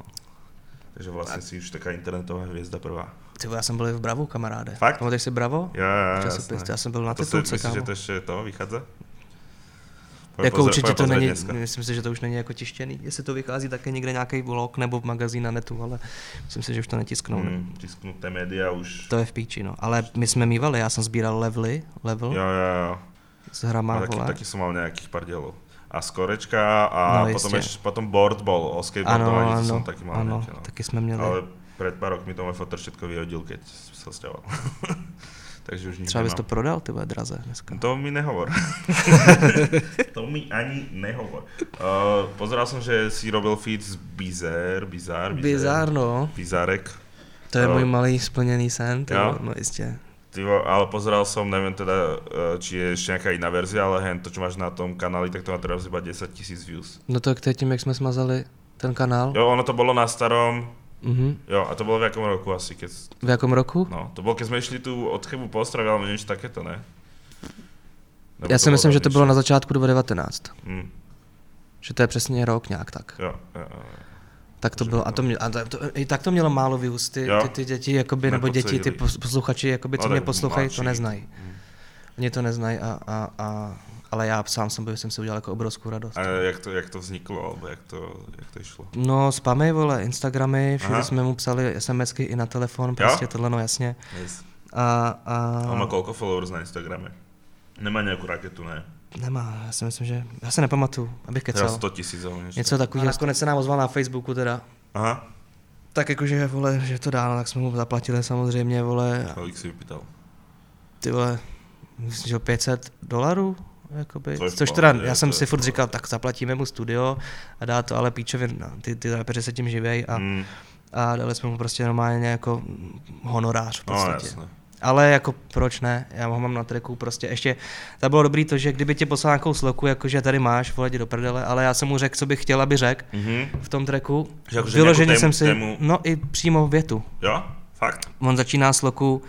Takže vlastne si už taká internetová hviezda prvá. Ty já jsem byl v Bravo, kamaráde. Fakt? Pamatuješ si Bravo? Ja, ja, Časopis, jasné. já jsem byl na to si, titulce, myslíš, že to ešte to vychádza? Jako určitě to není, dneska. myslím si, že to už není jako tištěný. Jestli to vychází také někde nějaký vlog nebo magazín na netu, ale myslím si, že už to netisknou. Mm. Mm, tisknuté média už. To je v píči, no. Ale my jsme mývali, já jsem sbíral levely, level, Jo, jo, jo. s hrama, A taký, vole. taký som mal nejakých pár dielov. A skorečka a No, potom, ešte, potom board bol o Ano, skateboardovaní, to ano, som taký mal ano, nejaké, no. taky jsme měli. Ale pred pár rokmi to môj fotor všetko vyhodil, keď sa sťahoval. Takže už Třeba bys to prodal, ty vole, draze dneska. To mi nehovor. to mi ani nehovor. Uh, pozeral som, že si robil feed z Bizar, Bizar, Bizár, no. Bizarek. To je No. můj malý splněný sen, ty Jo? no jistě. Ty, vo- ale pozeral som, neviem teda, uh, či je ešte nejaká iná verzia, ale hen to, čo máš na tom kanáli, tak to má teraz iba 10 tisíc views. No to je tím, jak jsme smazali ten kanál. Jo, ono to bolo na starom, Mhm. jo, a to bolo v jakom roku asi, keď, V jakom roku? no, to bolo, keď sme išli tu od Chebu po Ostrave, ale niečo takéto, ne? Nebo Já si myslím, že to bylo na začátku 2019. Hm, Že to je přesně rok nějak tak. jo, jo, jo. Tak to bylo, a to, mě, a to, to, i tak to mělo málo views, ty, Jo. ty, ty děti, jakoby, nebo děti, ty posluchači, jakoby, co No, mě poslouchají, to neznají. Hm. Oni to neznají, a, a, a, ale já sám sobě jsem si udělal jako obrovskou radost. A jak to, jak to vzniklo, alebo jak to, jak to išlo? No, spamy, vole, Instagramy, všude Aha. jsme mu psali SMSky i na telefon, prostě tohle, no jasně. Yes. A, a On má koľko followers na Instagrame? Nemá nejakú raketu, ne? nemá, já si myslím, že, já se nepamatuju, abych kecal. 100 tisíc. Něco takového. Nakonec se nám ozval na Facebooku teda. Aha, Tak jakože, vole, že to dá, no, tak jsme mu zaplatili samozřejmě, vole, a kolik si vypýtal? ty vole, myslím, že 500 dolarů, jakoby, v což teda, já jsem si furt říkal, tak zaplatíme mu studio a dá to, ale píčově, no, ty, ty rapeři se tím živějí a, Mm, a dali jsme mu prostě normálně jako honorář v no podstatě. jasné. Ale jako proč ne, já ho mám na triku prostě ještě, to bylo dobrý to, že kdyby tě poslal nějakou sloku, jakože tady máš, vole, do prdele, ale já jsem mu řekl, co bych chtěl, aby řekl Mhm. v tom tracku. Že akože Vyloženě jsem si, tému- no i přímo větu. Jo? Fakt? On začíná sloku,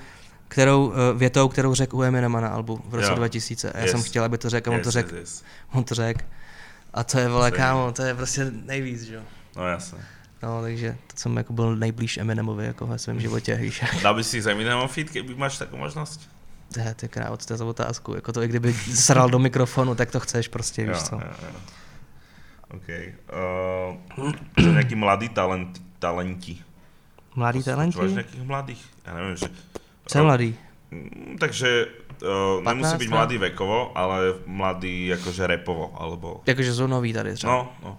kterou, eh, větou, kterou řekl u Eminema na albu v roce Jo. 2000. A já Yes. jsem chtěl, aby to řekl, a on to Yes, řekl. yes. On to řekl. A to je, vole, kámo, to je prostě nejvíc, že jo. No jasné. No, takže to jsem jako byl nejblíž Eminemovi jako ve svém životě, víš. Dal by si z Eminemom feed, kdyby máš takovou možnost? To to je krát, to je za otázku. Jako to, i kdyby sral do mikrofonu, tak to chceš prostě, víš Jo, co. jo, jo. OK. Uh, nějaký mladý talent, talenti. Mladý talenti? nějakých mladých? Já nevím, že... Co je mladý? Mm, Takže uh, nemusí 15, být ne? mladý vekovo, ale mladý jakože repovo, alebo... Jakože jsou nový tady třeba. No, no.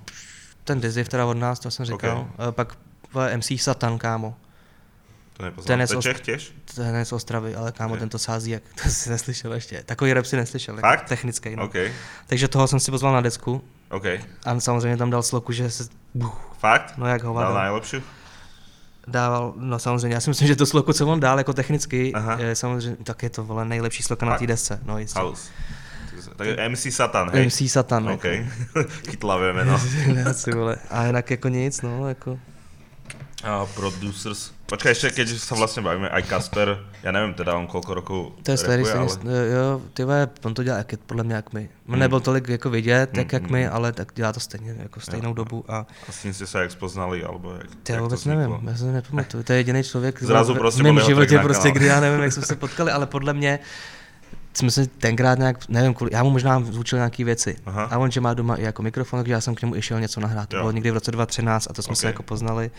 Ten Dizzy teda od nás, to jsem říkal. Okay. Pak vole, MC Satan, kámo. To nepoznám. Ten je To je z Čech těž? Ten je z Ostravy, ale kámo, ten to sází, jak to si neslyšel ještě. Takový rap si neslyšel, Fakt? jako technický. No. OK, Takže toho jsem si pozval na desku OK. a samozřejmě tam dal sloku, že se, Fakt? no jak Dal hovado. Dával, no samozřejmě, já si myslím, že to sloku, co on dál jako technicky, Aha. je samozřejmě, tak je to vole nejlepší sloka na té desce, no jistě. House. Tak je MC Satan, hej? MC Satan, OK. jako. Chytlavé jméno. A jinak jako nic, no, jako. A producers. Počkaj, ještě keď sa vlastne bavíme, aj Kasper, ja neviem teda on koľko rokov To je starý, ale... jo, ty on to dělá jak, podle mě jak my. Hmm. Nebyl tolik jako vidět, tak Hmm, jak my, hmm. ale tak dělá to stejně, jako stejnou Jo. dobu a a s ním ste sa jak spoznali, alebo jak, ty jak já to vůbec nevím, já to nepamatuju, to je jediný člověk Zrazu v- prostě v mém životě prostě, kdy já nevím, jak jsme se potkali, ale podle mě jsme se tenkrát nějak, nevím, kvůli, já mu možná zvučil nějaký věci. Aha. A on, že má doma i jako mikrofon, takže já jsem k němu išel něco nahrát. To Jo. bylo někdy v roce 2013 a to jsme Ok. se jako poznali.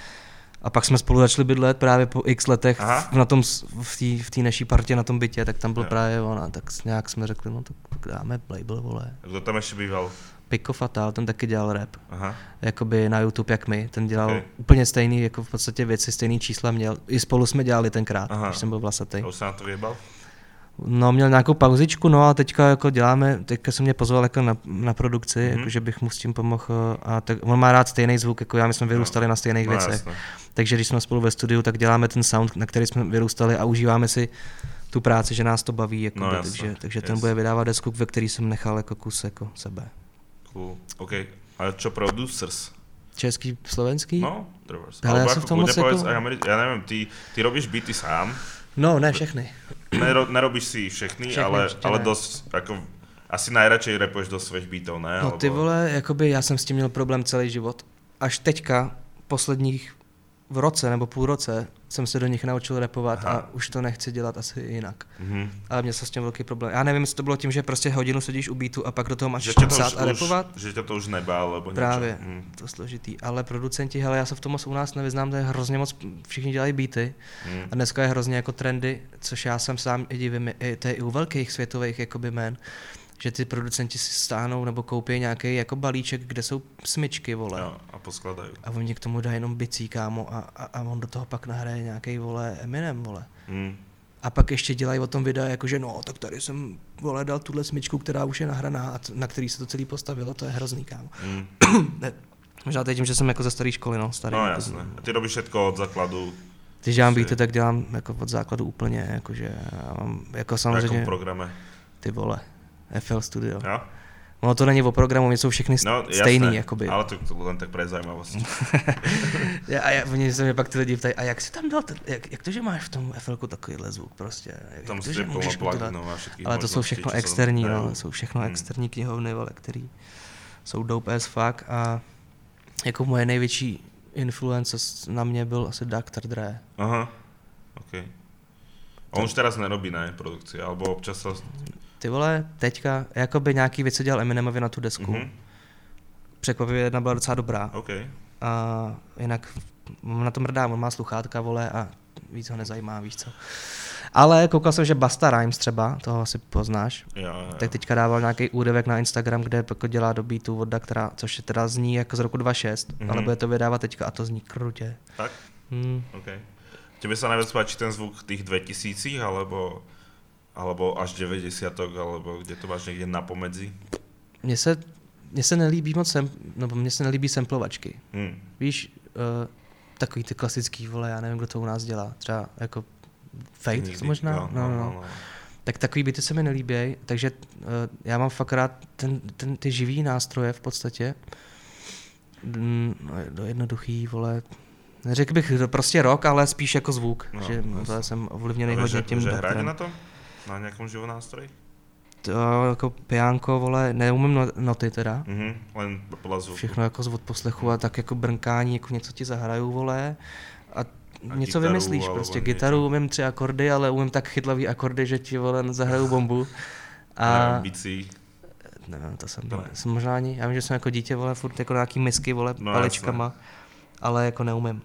A pak jsme spolu začali bydlet právě po x letech Aha. v, na tom, v té v té naší partě na tom bytě, tak tam byl Jo. právě on a tak nějak jsme řekli, no tak, tak dáme label, vole. A Kto tam ešte býval? Pico Fatal, ten taky dělal rap, Aha. jakoby na YouTube jak my, ten dělal Ok. okay. úplně stejný, jako v podstatě věci, stejný čísla měl, i spolu jsme dělali tenkrát, Aha. když jsem byl vlasatý. A už sa na to vyjebal? No, měl nějakou pauzičku, no a teďka jako děláme, teďka se mě pozval jako na, na produkci, Mhm. mm-hmm. jako že bych mu s tím pomohl a tak, on má rád stejný zvuk, jako já, my jsme vyrůstali na stejných No věcech. jasné. Takže když jsme spolu ve studiu, tak děláme ten sound, na který jsme vyrůstali a užíváme si tu práci, že nás to baví, jako No, by, takže, takže ten bude vydávat desku, ve který jsem nechal jako kus jako sebe. Cool. OK. A čo producers? Český, slovenský? No, Alebo já se ako v tom moc jako- ja neviem, ty, ty robíš beaty sám, no ne všechny. Nero, nerobíš si všechny, Všechny ale, ale ne. dost, jako, asi najradšej repuješ do svých beatov, ne? No ty vole, jakoby já jsem s tím měl problém celý život. Až teďka, posledních v roce nebo půl roce, jsem se do nich naučil repovat Aha. a už to nechci dělat asi jinak. Mhm. Ale měl jsem s tím velký problém. Já nevím, jestli to bylo tím, že prostě hodinu sedíš u beatu a pak do toho máš Že tě to psát už, a repovat. už, že tě to už nebál, nebo Právě. Mhm. to složitý. Ale producenti, hele, já se v tom moc u nás nevyznám, to je hrozně moc, všichni dělají beaty. Mhm. A dneska je hrozně jako trendy, což já jsem sám i divím, i, to je i u velkých světových jakoby men, že ty producenti si stáhnou nebo koupí nějaký jako balíček, kde jsou smyčky, vole. Jo, a poskladají. A oni k tomu dají jenom bicí, kámo, a, a, a on do toho pak nahraje nějaký vole Eminem, vole. Mhm. A pak ještě dělají o tom videa, jakože no, tak tady jsem vole dal tuhle smyčku, která už je nahraná a na který se to celý postavilo, to je hrozný, kámo. Ne, možná je tím, že jsem jako ze staré školy, no, starý. No jako jasné. z- A ty robíš všetko od základu, Když dělám beaty, tak dělám jako od základu úplně, jakože jako v samozřejmě, jakom programe. ty vole, FL Studio. Jo? Ono to není o programu, jsou všechny No, no, stejný, jasné, jakoby. Ale to, to len tak pre zajímavost. Já- a já, oni se mě pak ty lidi ptají, a jak si tam dal, ten, jak, jak to, že máš v tom FL takovýhle zvuk prostě? Jak Tam to, že můžeš pluginov a všetkých Ale to jsou všechno externí, dajú. no, jsou všechno Hmm. externí knihovny, vole, který jsou dope as fuck a jako moje největší influence na mě byl asi Dr. Dre. Aha, OK. A on už teraz nerobí, ne, produkci, alebo občas sa... Ty vole, teďka, jakoby nějaký věci dělal Eminemovi na tu desku. Mhm. Překvapivě jedna byla docela dobrá. OK. A jinak on na to mrdá, on má sluchátka, vole, a víc ho nezajímá, víš co. Ale koukal jsem, že Basta Rhymes třeba, toho asi poznáš, Jo, jo. tak teďka dával nějaký úryvek na Instagram, kde jako dělá do beatu od která, což je teda zní jako z roku 2006, Mhm. mm-hmm. ale bude to vydávat teďka a to zní krutě. Tak? Hmm. OK. Tebe sa najviac páči ten zvuk tých 2000 alebo, alebo až 90 alebo kde to máš někde na pomedzi? Mně se, mně se nelíbí moc, sem, no, mně se nelíbí samplovačky. Hm. Víš, uh, takový ty klasický, vole, já nevím, kdo to u nás dělá, třeba jako Fate Nikdy. možná? Jo, no, no, no. Tak takový byty se mi nelíbí, takže uh, já mám fakt rád ten, ten, ty živý nástroje v podstatě. Mm, no, to jednoduchý, vole. Neřekl bych to prostě rok, ale spíš jako zvuk, No, no, že to jsem ovlivněný hodně tím že na tom? Na nějakom živou nástroji? To jako pijánko, vole, neumím no- noty teda. Mhm, len podľa zvuku. Všechno jako z odposlechu a tak jako brnkání, jako něco ti zahraju, vole. A, A něco gitaru, vymyslíš prostě. něco. Gitaru umím tři akordy, ale umím tak chytlavý akordy, že ti, vole, zahraju bombu. A... A Bicí. nevím, to jsem, To to ne. jsem možná ani, já vím, že jsem jako dítě, vole, furt jako nějaký misky, vole, No, no, paličkama, ale jako neumím.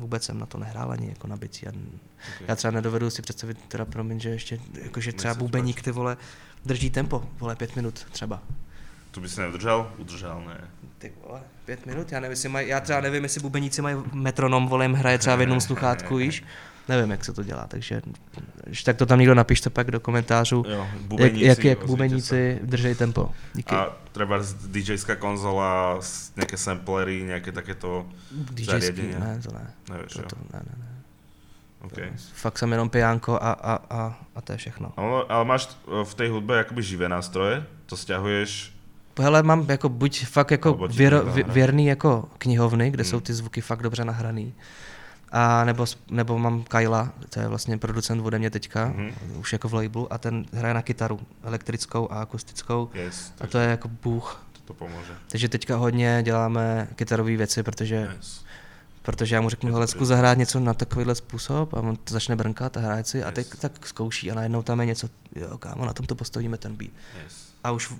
Vůbec jsem na to nehrál ani jako na bicí. Já, já třeba nedovedu si představit, teda promiň, že ještě, jakože třeba bubeník, ty vole, drží tempo, vole, pět minut třeba. Tu by si neudržal? Udržal, ne. Ty vole, pět minut, já nevím, jestli mají, já třeba nevím, jestli bubeníci mají metronom, vole, jim hraje třeba v jednom sluchátku, víš. Nevím, jak se to dělá, takže když tak to tam někdo napište pak do komentářů, Jo, jak, bubeníci, jak, jak bubeníci držej tempo. Díky. A treba DJ-ská konzola, s- nejaké samplery, nejaké takéto DJský, zariadenia. ne, to ne. Nevieš, To, to, ne, ne, ne. Okay. Fakt jsem jenom pijánko a, a, a, a to je všechno. Ale, ale máš e, v tej hudbe akoby živé nástroje? To stiahuješ? Hele, mám jako buď fakt jako věro, věrný jako knihovny, kde Hmm. jsou ty zvuky fakt dobře nahraný. A nebo, nebo mám Kyla, to je vlastně producent ode mě teďka, Mhm. už jako v labelu, a ten hraje na kytaru, elektrickou a akustickou. Yes, A to je jako bůh. to, to pomôže. Takže teďka hodně děláme kytarové věci, protože, Yes. protože já mu řeknu, hele, zkus zahrát něco na takovýhle způsob a on to začne brnkat a hraje si a teď Yes. tak zkouší a najednou tam je něco, jo kámo, na tom to postavíme ten beat. Yes. A už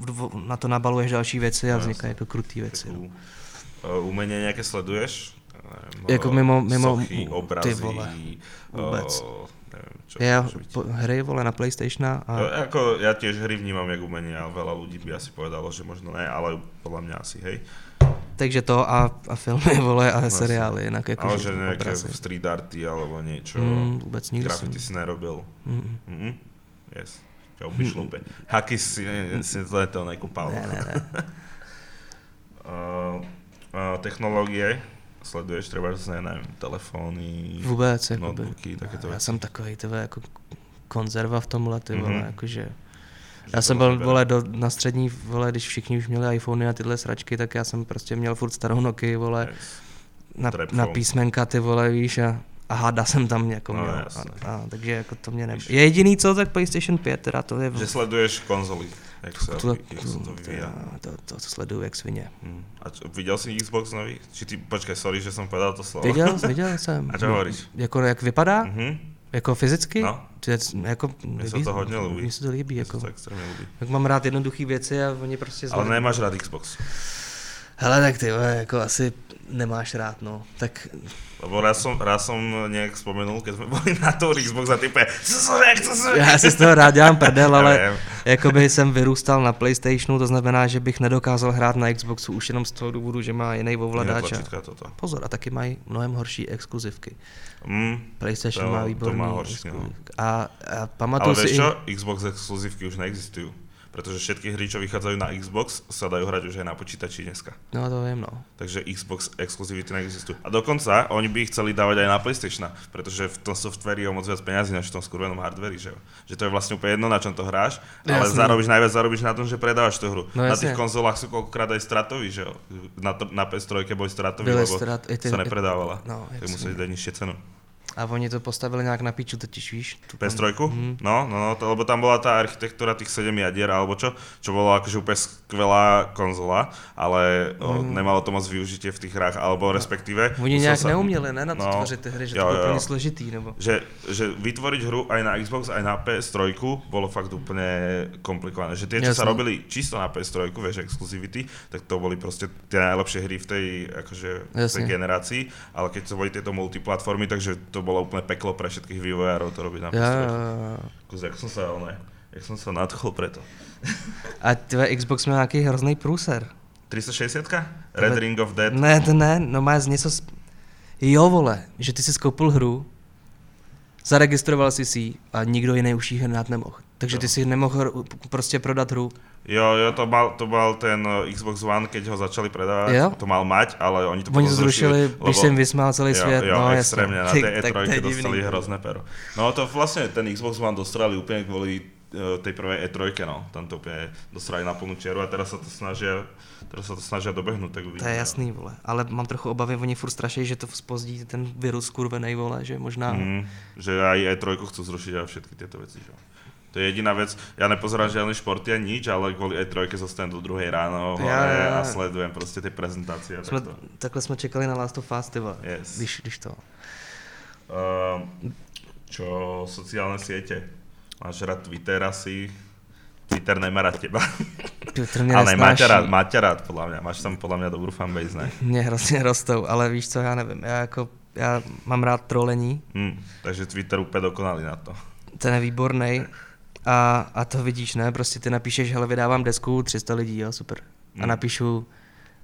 na to nabaluješ další věci a No, vznikají jako krutý věci. No. Cool. Uh, umenie nejaké sleduješ? Neviem, Jako mimo- mimo- Sochy, ty obrazy, vole, vůbec. Uh, neviem, čo Já po, hry vole na Playstationa a Jo, ako, ja tiež hry vnímam jak umenie a veľa ľudí by asi povedalo, že možno ne, ale podľa mňa asi, hej. takže to a, a filmy vole a Vlastne. seriály, jinak jako ale že nejaké obrazy. street arty alebo niečo, Mm, vůbec nikdy graffiti jsem. si nerobil. Mm, Mhm. Yes. Ťa obišlupe. Haky si, si to, nekúpal. ne, ne, ne. Uh, uh, technológie, sleduješ treba, ne, neviem, telefóny, Vůbec, notebooky, takéto Já veci. jsem takový tyhle jako konzerva v tomhle, ty vole, Mhm. jakože Že Já to jsem byl, vole, do, na střední, vole, když všichni už měli iPhony a tyhle sračky, tak já jsem prostě měl furt starou Nokia, vole, Yes. na, Trap na phone. písmenka, ty vole, víš, a, a hada jsem tam jako No, měl. a, a, takže jako to mě ne... Jediný co, tak PlayStation 5, teda to je... Že sleduješ konzoly, jak sa, to, jak sa to vyvíja. to, to, to sleduju jak svině. Hmm. A čo, videl si Xbox nový? Či ty, počkaj, sorry, že som povedal to slovo. Viděl, viděl jsem. A čo hovoríš? Jako jak vypadá? Mhm. Jako fyzicky? No. Je, jako, Mně se to hodně líbí. Mně se to líbí. Se Jako, to extrémně líbí. jak mám rád jednoduché věci a oni prostě... Ale zvládnou- nemáš rád Xbox. Hele, tak ty jako asi nemáš rád, no. Tak Lebo raz som, raz som nejak spomenul, keď sme boli na to Xbox a type, co som, jak co som, já si z toho rád dělám prdel, ale jakoby jsem vyrůstal na Playstationu, to znamená, že bych nedokázal hrát na Xboxu už jenom z toho důvodu, že má jiný ovladač. a-. Pozor, a taky mají mnohem horší exkluzivky. Mm, PlayStation To- má to výborný má horší, no. exkluzivky. A, a ale pamatuju si vieš i... Xbox exkluzívky už neexistujú. Pretože všetky hry, čo vychádzajú na Xbox, sa dajú hrať už aj na počítači dneska. No to vím, no. Takže Xbox exkluzivity neexistujú. A dokonca oni by ich chceli dávať aj na PlayStation, pretože v tom softveri je o moc viac peniazy než v tom skurvenom hardveri, že jo? Že to je vlastne úplne jedno, na čom to hráš, ale Jasné. zarobíš najviac zarobíš na tom, že predávaš tú hru. No na jasne. tých konzolách sú koľkokrát aj stratoví, že jo? Na, to, na PS3 boli stratoví, lebo strat- sa nepredávala. no, tak museli dať nižšie cenu. A oni to postavili nějak na píču totiž, víš? Tu PS3? Mhm. No, no, no, to, lebo tam bola tá architektúra tých 7 jadier, alebo čo, čo bolo akože úplne skvelá konzola, ale o, nemalo to moc využitie v tých hrách, alebo respektíve... Oni musel nějak sa- neuměli, ne, na to No, tvořit ty hry, že jo, to bylo úplně složitý, nebo... Že, že vytvoriť hru aj na Xbox, aj na PS3 bolo fakt úplne komplikované. Že tie, čo sa Jasné. robili čisto na PS3, vieš, exclusivity, tak to boli proste tie najlepšie hry v tej, akože, v tej Jasne. generácii, ale keď to boli tieto multiplatformy, takže to bolo úplne peklo pre všetkých vývojárov to robiť na Jo, PS3. jo, jo. Kus, jak som sa, ne, jak som sa nadchol preto. A tvé Xbox měl nějaký hrozný průser. 360? Red Tebe- Ring of Dead? Ne, to ne, no má z něco... Z... Jo, vole, že ty si skoupil hru, zaregistroval si si a nikdo jiný už ji hrát nemohl. Takže ty si nemohl prostě prodat hru. Jo, jo, to mal, to mal ten uh, Xbox One, keď ho začali predávať, Jo? to mal mať, ale oni to Oni to zrušili, lebo- když jsem vysmál celý jo, svět. Jo, no, extrémne, na jasně. tej Tak- tak E3 dostali divný. hrozné pero. No to vlastne ten Xbox One dostrali úplne kvôli uh, tej prvej E3, no. Tam to úplne dostrali na plnú čiaru a teraz sa to snažia, teraz sa to snažia dobehnúť, tak uvidíme. To je no. jasný, vole. Ale mám trochu obavy, oni furt straší, že to spozdí ten virus kurvenej, vole, že možná... Mm, že aj E3 chcú zrušiť a všetky tieto veci, že? To je jediná vec, ja nepozerám žiadne športy ani nič, ale kvôli E3 zostanem do druhej ráno Ja, hore ja, a sledujem proste tie prezentácie. a Jsme, takto. takhle jsme čekali na Last of Us, ty vole. Yes. Když, když to. Uh, čo sociálne siete? Máš rád Twitter asi? Twitter nemá rád teba. Twitter mě Ale máte rád, máte rád, podľa mňa. Máš tam podľa mňa dobrú fanbase, ne? Mě hrozně rostou, ale víš co, já nevím. Já jako, já mám rád trolení, Hm, takže Twitter úplně dokonalý na to. ten je výborný. A, a to vidíš, ne? Prostě ty napíšeš, hele, vydávám desku, 300 lidí, jo, super. A Hmm. napíšu,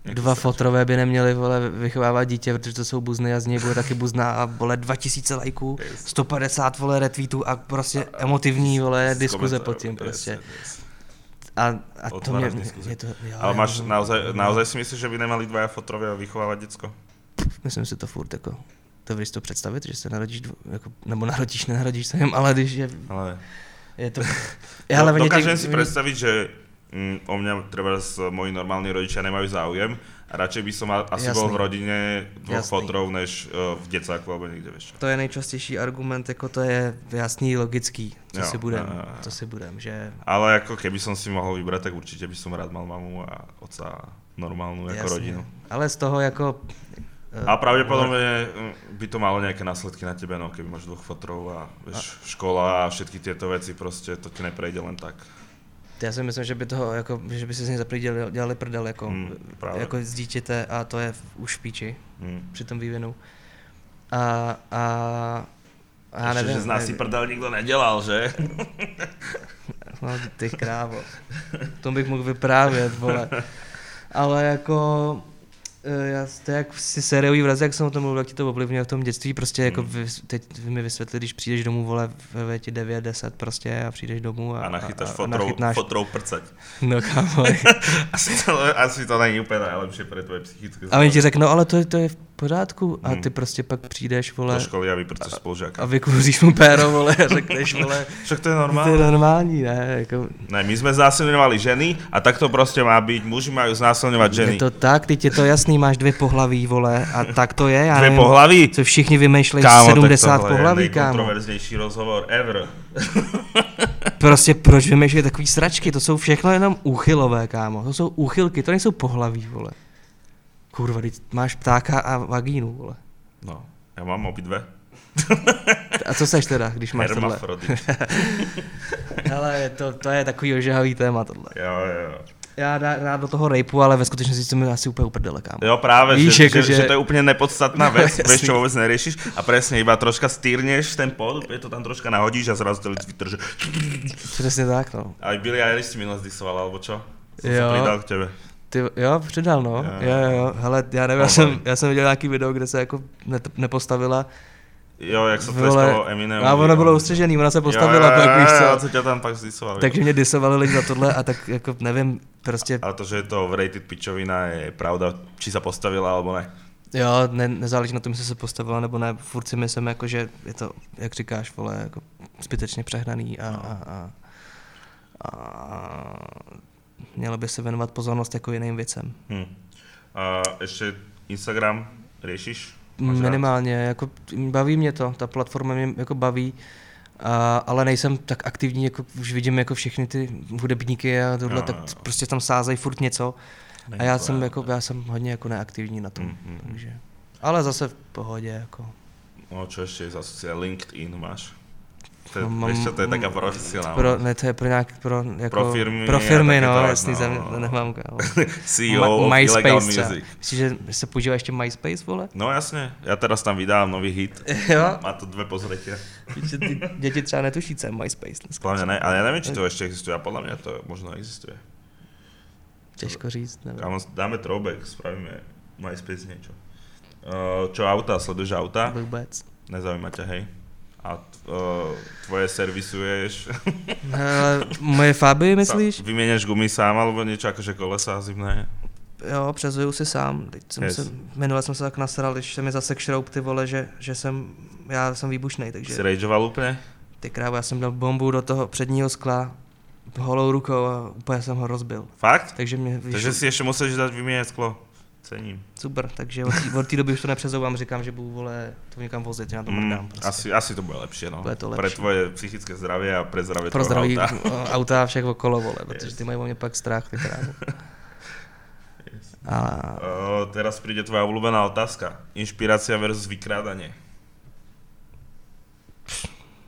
dva fotrové by neměli, vole, vychovávat dítě, protože to jsou buzny a z něj bude taky buzná a, vole, 2000 lajků, Yes. 150, vole, retweetů a prostě emotivní, vole, diskuze pod tím prostě. Yes, yes. A, a to mě, diskuze. mě to, jo, Ale máš nevím. naozaj, naozaj si myslíš, že by nemali dvaja fotrovia vychovávať děcko? Myslím si to furt jako, to víš to představit, že se narodíš, dvo, jako, nebo narodíš, nenarodíš se jim, ale když je, Ale... je to... Ja, ale no, dokážem těch- si predstaviť, že mm, o mňa treba moji normálni rodičia nemajú záujem a radšej by som a- asi Jasný. bol v rodine dvoch Jasný. fotrov, než uh, v decáku alebo niekde, vieš čo. To je nejčastější argument, jako to je jasný, logický, co Jo, si budem, jo. co si budem, že Ale ako keby som si mohol vybrať, tak určite by som rád mal mamu a otca normálnu ako rodinu. Ale z toho jako... eh, A pravdepodobne mm, by to malo nejaké následky na tebe, no, keby máš dvoch fotrov a vieš, škola a všetky tieto veci, proste to ti neprejde len tak. Já si myslím, že by toho, jako, že by si z něj zaprý dělali, prdel, jako, právě. jako z dítěte a to je už v píči Hm. při tom vývinu. A, a, a já nevím, že z nás si prdel nikto nedelal, že? No, ty krávo. To bych mohl vyprávět, vole. Ale jako, eh, já, to je jak si sériový vraz, jak jsem o tom mluvil, jak ti to ovlivňuje v tom dětství, prostě jako Hmm. vy, teď vy mi vysvětli, když přijdeš domů, vole, ve ti 9, 10 prostě a přijdeš domů a, A nachytáš a, a fotrou, nachytnáš, fotrou prceť. no kámo, Asi to, asi to není úplně nejlepší pre tvoje psychické a oni ti řeknou, ale to, je- to je v pořádku a Hmm. ty prostě pak přijdeš, do vole, školy a vyprceš spolužáka. a vykouříš mu péro, vole, a řekneš, vole, Však to je to je normální, ne, jako, Ne, my sme znásilňovali ženy a tak to proste má byť. Muži majú znásilňovať ženy. je to tak, teď je to jasný, máš dvě pohlaví, vole, a tak to je, já Dve nevím, pohlaví? co všichni vymýšlejí Kámo, 70 tak tohle pohlaví, je kámo. nejkontroverznější rozhovor ever. Prostě proč vymýšlejí takový sračky, to jsou všechno jenom úchylové, kámo, to jsou úchylky, to nejsou pohlaví, vole. Kurva, teď máš ptáka a vagínu, vole. No, ja mám obidve. A co seš teda, když máš tohle? Hele, je to, to je takový ožehavý téma tohle. Jo, jo. Já dá, rád do toho rejpu, ale ve skutečnosti to mi asi úplně uprdele, kámo. Jo, práve, Víš, že, jako že, že- že to je úplne nepodstatná vieš, Jasný. čo vôbec neriešiš a presne iba troška stýrneš ten pod, je to tam troška nahodíš a zrazu celý Twitter, že Přesně tak, no. aj Billy Eilish si minule zdisoval, alebo čo? Som Jo. pridal k tebe. Ty, jo, přidal, no. Jo, Jo, jo, jo. Hele, já nevím, já jsem, já jsem viděl nějaký video, kde se jako ne, nepostavila. Jo, jak sa Vole, tleskalo Eminem. a ono bylo ustřežený, ona se postavila jo, pak, jo, víš jo, co. co ťa tam pak zdisovali. Takže mě disovali lidi za tohle a tak jako nevím, prostě, Ale to, že je to rated pičovina, je pravda, či sa postavila, alebo ne. jo, ne, nezáleží na tom, jestli se postavila nebo ne, furt si myslím, jako, že je to, jak říkáš, vole, jako zbytečně přehnaný a, No. a, a, a mělo by se věnovat pozornost jako jiným věcem. Hm. A ešte Instagram rád? Minimálně, jako baví mě to, ta platforma mě jako baví, a, ale nejsem tak aktivní, jako už vidím jako všechny ty hudebníky a tohle, Jo, tak jo, jo. prostě tam sázejí furt něco a Není já to, jsem, jako, já jsem hodně jako neaktivní na tom, Mm, mm, takže, ale zase v pohodě, jako. No čo ešte za LinkedIn máš? To, No, mám- čo, to je taká profesionálna. Pro, ne, to je pro nějak, pro, jako, Pro firmy pro firmy no, takéto, jasný, no. zem, to nemám, kámo. CEO Ma- Illegal MySpace třeba. Music. Myslíš, že se používá ještě MySpace, vole? No jasne, ja teraz tam vydám nový hit. jo? Má to. Že ty děti třeba netuší, co je MySpace mňa ne, ale ja neviem, či to ešte existuje. A podľa mňa to možno existuje. Těžko říct, nevím. Kámo, dáme throwback, spravíme MySpace niečo. Uh, čo auta, sleduješ auta? Vůbec. Nezaujíma ťa, hej? A uh, tvoje servisuješ? Hele, moje Fabii, myslíš? Vymieniaš gumy sám, alebo niečo akože kolesa zimné? Jo, přezuju si sám. Teď jsem Yes. se, minule jsem se tak nasral, když se mi zase šroub ty vole, že, že jsem, já jsem výbušnej, takže rageoval úplne? ty krávo, já jsem dal bombu do toho předního skla holou rukou a úplně jsem ho rozbil. Fakt? Takže mě Takže si ešte musíš dať vymieňať sklo. Cením. Super, takže od té, od té doby už to nepřezouvám, říkám, že budu vole, to někam vozit, já to mrdám. Mm, Prostě. asi, asi to bude lepšie, no. Bude to Pre lepší. tvoje psychické zdravie a pre zdravie Pro zdraví auta. auta a všech okolo, vole, protože Yes. ty mají o mě pak strach, ty krávo. Yes. A O, teraz príde tvoja obľúbená otázka. Inšpirácia versus vykrádanie.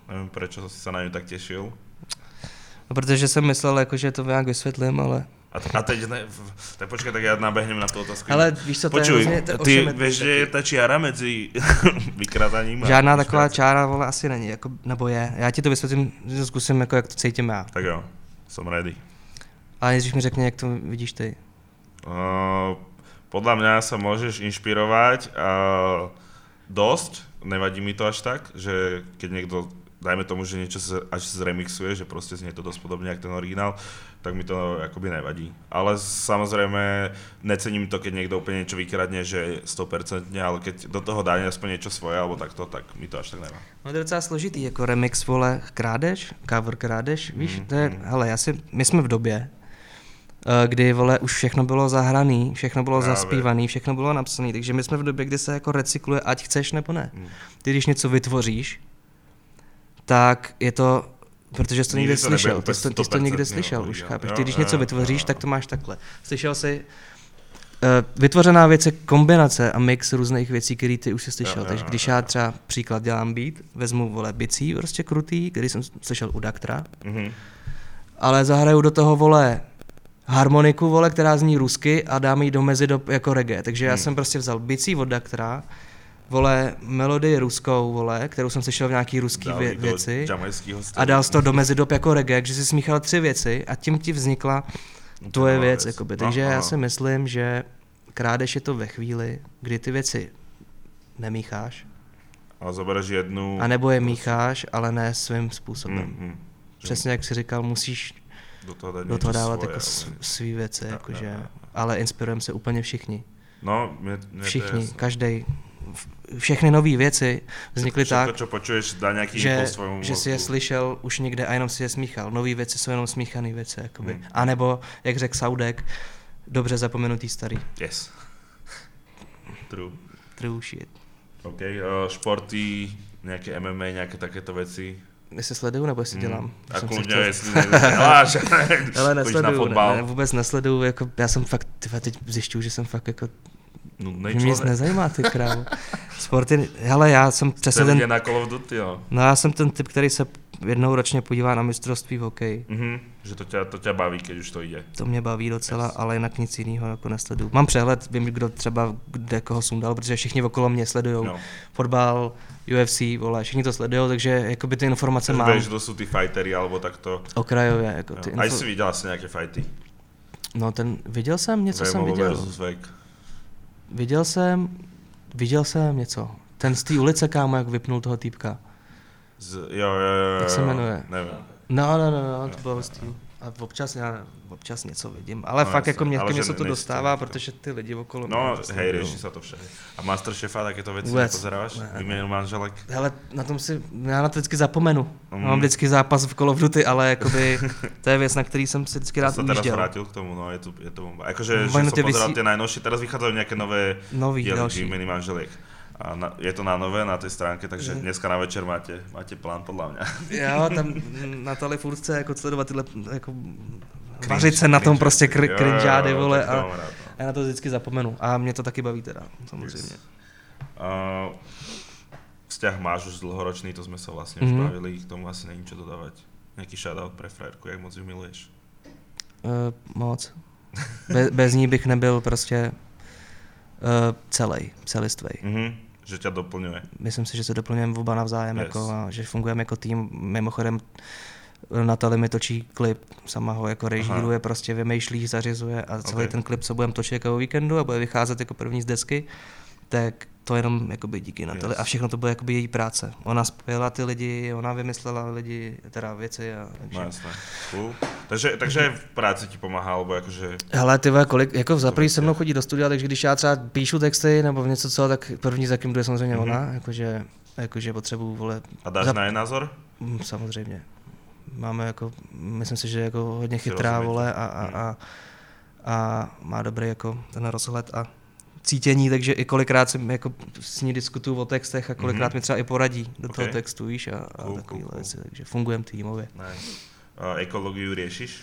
Neviem, prečo si sa na ňu tak tešil. no, protože jsem myslel, jako, že to nějak vysvětlím, ale... A, a teď ne, tak počkaj, tak ja nabehnem na tú otázku. Ale víš co, to Počuj, je hrozně, to ty vieš, že je ta čiara medzi vykrádaním a Žádná taková inšpiráciou? čára, vole, asi není, jako, nebo je. Já ti to vysvětlím, to zkusím, jako, jak to cítím já. Tak jo, som ready. Ale nejdřív mi řekni, jak to vidíš ty. Uh, podľa mňa sa môžeš inšpirovať uh, dosť, nevadí mi to až tak, že keď niekto, dajme tomu, že niečo z, až zremixuje, že proste znie to dosť podobne ako ten originál, tak mi to akoby nevadí. Ale samozrejme necením to, keď niekto úplne niečo vykradne, že 100%, ale keď do toho dá aspoň niečo svoje alebo takto, tak mi to až tak nevá. No to je docela složitý, jako remix, vole, krádež, cover krádež, víš, Mm, to je, mm. hele, já si, my jsme v době, eh, kdy, vole, už všechno bylo zahraný, všechno bylo Právě. zaspívaný, všechno bylo napsané, takže my jsme v době, kdy se jako recykluje, ať chceš nebo ne. Mm. Ty, když něco vytvoříš, tak je to, protože jsi to Nikdy někde to slyšel, ty jsi to, ty jsi to někde 100% slyšel už, chápeš? Ty, když jo, něco jo, vytvoříš, jo, tak to máš takhle. Slyšel jsi Uh, vytvořená věc je kombinace a mix různých věcí, které ty už jsi slyšel. Jo, Takže jo, když jo. já třeba příklad dělám beat, vezmu vole bicí prostě krutý, který jsem slyšel u Daktra, Mhm. ale zahraju do toho vole harmoniku, vole, která zní rusky a dám ji do mezidob jako reggae. Takže já Hmm. jsem prostě vzal bicí od Daktra, vole, melodii ruskou, vole, kterou jsem slyšel v nějaký ruský Dal vě- věci a dal jsi to do mezidob jako reggae, že jsi smíchal tři věci a tím ti vznikla No, tvoje nová věc. Jakoby. No, Takže já ano. si myslím, že krádež je to ve chvíli, kdy ty věci nemícháš, Ale zobereš jednu... a nebo je mícháš, ale ne svým způsobem. Mm, mm. Že Přesně jak jsi říkal, musíš do toho, dať do toho dávat svoje, jako ale- svý věci, Jo, jakože, jo, jo. ale inspirujeme se úplně všichni. No, to je Všichni, každý. Všechny nové věci vznikly Všetko, tak, čo počuješ, dá nějaký že, svojmu že si je slyšel už někde a jenom si je smíchal. Nové věci jsou jenom smíchané věci. Jakoby. Hmm. A nebo, jak řekl Saudek, dobře zapomenutý starý. Yes. True. True shit. OK, uh, športy, nejaké MMA, nejaké takéto veci. Jestli sleduju, nebo jestli dělám? Mm. A chtěl- jestli neděláš, Ale chodíš na nesleduju, fotbal. ne, ne, vůbec nesleduju, jako, já jsem fakt, tyhle, teď zjišťuju, že jsem fakt jako, Nudnej že mě nic nezajímá, ty krávo. Sporty, hele, já jsem přesně ten, na Call of Duty, no. no já jsem ten typ, který se jednou ročně podívá na mistrovství v hokeji. Mhm, že to ťa, to ťa baví, keď už to ide. To mě baví docela, Yes. ale jinak nic jiného jako nesleduju. Mám přehled, vím, kdo třeba kde koho sundal, protože všichni okolo mě sledují No. fotbal, UFC, vole, všichni to sledují, takže jakoby ty informace mám Vieš, kto sú tí fightery, alebo takto. okrajově. Jako Jo. ty Aj info... si videl asi nejaké fighty. No ten, viděl jsem, něco jsem Vejmolo viděl. versus Vek. Viděl jsem, viděl jsem něco. Ten z té ulice, kámo, jak vypnul toho týpka. Z, jo, jo, jo, Jak se jo, jmenuje? Nevím. No, no, no, no, to bylo z té. A občas já občas něco vidím, ale No, fakt jako mě, že se to dostává, to- protože ty lidi okolo No, mě hej, sledují. rieši sa to všade. A Masterchefa, takéto veci Vůbec. nepozeráš? Ne. Výměnu manželek? Hele, na tom si, já na to vždycky zapomenu. Mm. Mám vždycky zápas v Call of Duty, ale jakoby, to je věc, na který jsem si vždycky rád sa teraz ujížděl. vrátil k tomu, no je to, je to bomba. Akože, že ty pozeral vysí- tie najnovšie, teraz vychádzajú nejaké nové Nový, diely další. výmeny manželiek. A na, je to na nové na tej stránke, takže Mhm. dneska na večer máte, máte plán podľa mňa. Jo, tam Natali furt chce jako sledovat tyhle, jako vařit se na tom Cringe. prostě kr- cringeády, vole, a rád, no. já na to vždycky zapomenu. A mě to taky baví teda, samozřejmě. Uh, vzťah máš už dlhoročný, to sme sa vlastne už Mhm. bavili, k tomu asi není čo dodávať. Nejaký shoutout pre frajerku, jak moc ju miluješ. Uh, moc. Be, bez ní bych nebyl prostě uh, celý, celistvej. Mhm, že ťa doplňuje. Myslím si, že se doplňujeme oba navzájem, Yes. jako, a že fungujeme jako tým. Mimochodem, Natalie mi točí klip, sama ho jako režíruje, prostě vymýšlí, zařizuje a celý Ok. ten klip, co budeme točit jako o víkendu a bude vycházet jako první z desky, tak to jenom jakoby díky Natalie Yes. a všechno to bude jakoby její práce. Ona spojila ty lidi, ona vymyslela lidi, teda věci a takže. No jasné. Cool. Takže, takže v práci ti pomáhá, alebo akože... Hele, ty vole, kolik, jako za věc se mnou chodí do studia, takže když já třeba píšu texty nebo něco co, tak první za kým jde samozřejmě Mhm. ona, jakože, jakože potřebuju, vole, A dáš Za- na názor? Mm, Samozřejmě. Máme jako, myslím si, že jako hodně chytrá vole a, a, Mm. a, a má dobrý jako ten rozhled a cítění, takže i kolikrát jsem jako s ní diskutuju o textech a kolikrát Mhm. mi třeba i poradí do toho Ok. textu, víš, a, a Cool, takovýhle cool, cool. věci, takže fungujeme týmově. Nice. A ekologiu riešiš?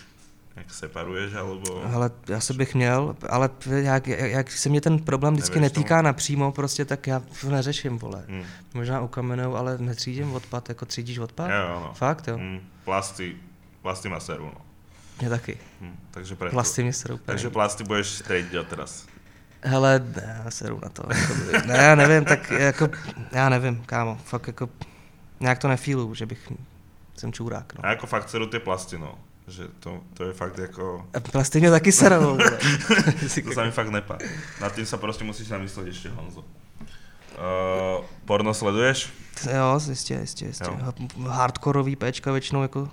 Jak separuješ, alebo... Ale já se bych měl, ale jak, jak, se mě ten problém vždycky Nevěř tomu. netýká napřímo, prostě tak já to neřeším, vole. Hm. Možná ukamenou, ale netřídím odpad, jako třídíš odpad? Jo, jo, no. Fakt, jo. Hm. Plasty, plasty ma seru, no. Mě taky. Hm. Takže preto. Plasty mě úplně. Takže plasty budeš od teraz. Hele, ne, já seru na to. Jako, ne, já nevím, tak jako, já nevím, kámo, fakt jako, nějak to nefílu, že bych, jsem čurák, no. A ako fakt seru tie plasty, no. Že to, to je fakt jako... A Plasty mě taky serou. To sa mi fakt nepá. Nad tým sa proste musíš zamyslieť ešte, Honzo. Uh, porno sleduješ? Jo, jistě, jistě, jistě. Jo. Hardkorový péčka většinou jako,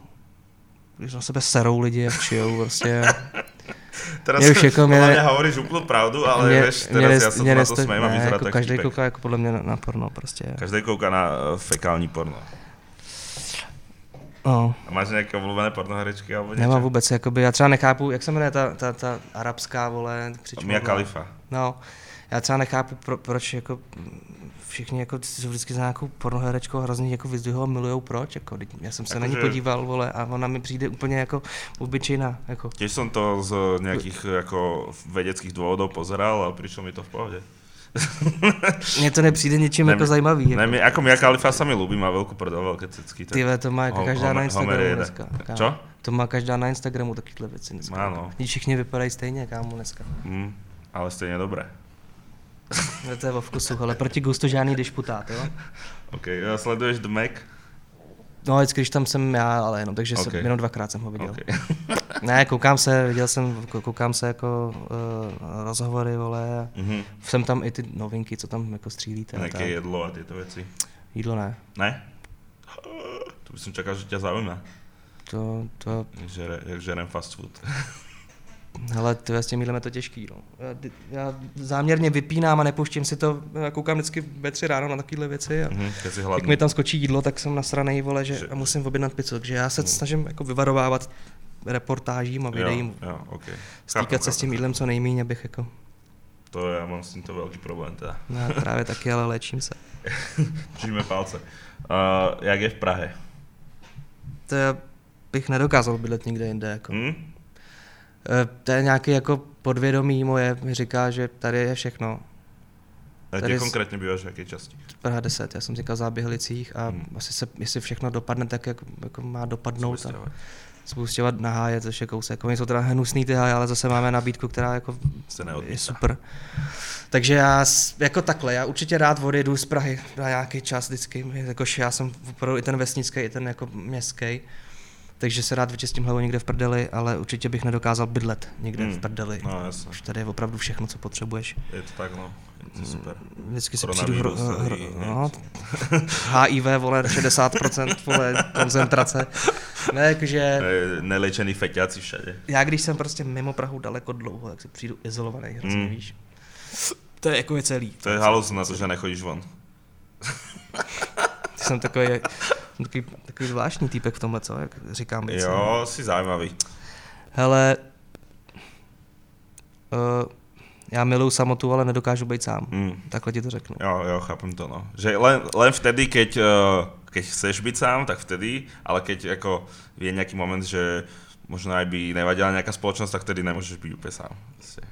když na sebe serou lidi, jak čijou, prostě. Teraz Mě už jako mě ne- hovoríš úplnú pravdu, ale Mě- vieš, teraz mě na to nesta- smejím a vyzerá jako tak každý týpek. kouká jako podle mě na, na porno, prostě. Každý kouká na uh, fekální porno. No, A máš nejaké obľúbené pornoherečky niečo? nemám vůbec, jakoby, já třeba nechápu, jak se jmenuje ta, ta, ta arabská, vole, křičmová. Mia Khalifa. No, já třeba nechápu, pro, proč jako všichni jako jsou vždycky za nějakou pornoherečkou a hrozně jako vyzdvihují, milujou proč, jako, já jsem se na ní Akože- podíval, vole, a ona mi přijde úplně jako obyčejná, jako. Tiež som to z nejakých ako vedeckých dôvodov pozeral a prišlo mi to v pohode. Mně to nepřijde ničím Ne, jako zajímavý. Ne, Jako. mi, ako Mia Khalifa sa mi ľúbi, má veľkú prdel, veľké cecky. tak- Ty to má jako každá Homer- na Instagramu dneska. kámo. Čo? To má každá na Instagramu takovýhle věci dneska. Když všichni vypadají stejně, kámo, dneska. Mm, ale stejne dobré. To je vo vkusu, ale proti gustu žádný dišputát, jo? OK, a sleduješ The Mac? No, vždycky, když tam jsem já, ale jenom, takže Ok. jsem, jenom dvakrát jsem ho viděl. OK. Ne, koukám se, viděl jsem, kou- koukám se jako uh, rozhovory, vole, Mhm. jsem tam i ty novinky, co tam jako střílíte. a Nejaké tak. jedlo a tieto veci. Jídlo ne. Ne? To by som čakal, že ťa zaujíma. To, to, Jak, žere, jak žerem fast food. hele, to je s tím je to těžký, no. Já, já, záměrně vypínám a nepouštím si to, já koukám vždycky ve tři ráno na takovéhle věci a Mhm, si jak mi tam skočí jídlo, tak jsem nasranej, vole, že Že- a musím objednat pizzu, takže já se Hmm. snažím jako vyvarovávat reportážím a videím, Jo, jo, OK. stýkat se s tím jídlem co nejméně, abych jako, To ja mám s týmto veľký problém teda. no, já právě taky, ale léčím se. Držíme palce. Uh, jak je v Prahe? To je, bych nedokázal bydlet nikde jinde, jako. Hm? Eh, To je nějaký jako podvědomí moje, mi říká, že tady je všechno. A Tady konkrétně býváš v jaké časti? Praha 10, já jsem říkal v Záběhlicích a Hmm. asi se, jestli všechno dopadne tak, jak jako má dopadnout. A spustěvat na háje, což je kousek. Oni jsou teda hnusný ty háje, ale zase máme nabídku, která jako Se je super. Takže já jako takhle, já určitě rád odjedu z Prahy na nějaký čas vždycky, jakož já jsem opravdu i ten vesnický, i ten jako městský. Takže se rád vyčistím hlavu někde v prdeli, ale určitě bych nedokázal bydlet někde Hmm. v prdeli. No jasně, Už tady je opravdu všechno, co potřebuješ. je to tak no, to super. Vždycky si přijdu hro, hro, no, HIV, vole, 60% vole, koncentrace. Ne, jakože Ne- Nelečený feťáci všade. já když jsem prostě mimo Prahu daleko dlouho, tak si přijdu izolovaný hrozně, Mm. víš. To je jako je celý. To je halus na to, že nechodíš von. Ty jsem takový, takový, takový zvláštní týpek v tomhle, co, jak říkám věci. Jo, si zaujímavý. Hele, uh, já miluju samotu, ale nedokážu být sám. Mm. Takhle ti to řeknu. Jo, jo, chápem to, no. Že len, len vtedy, keď, eh, keď chceš byť sám, tak vtedy, ale keď jako je nejaký moment, že možno aj by nevadila nejaká spoločnosť, tak vtedy nemôžeš byť úplne sám. Prostě.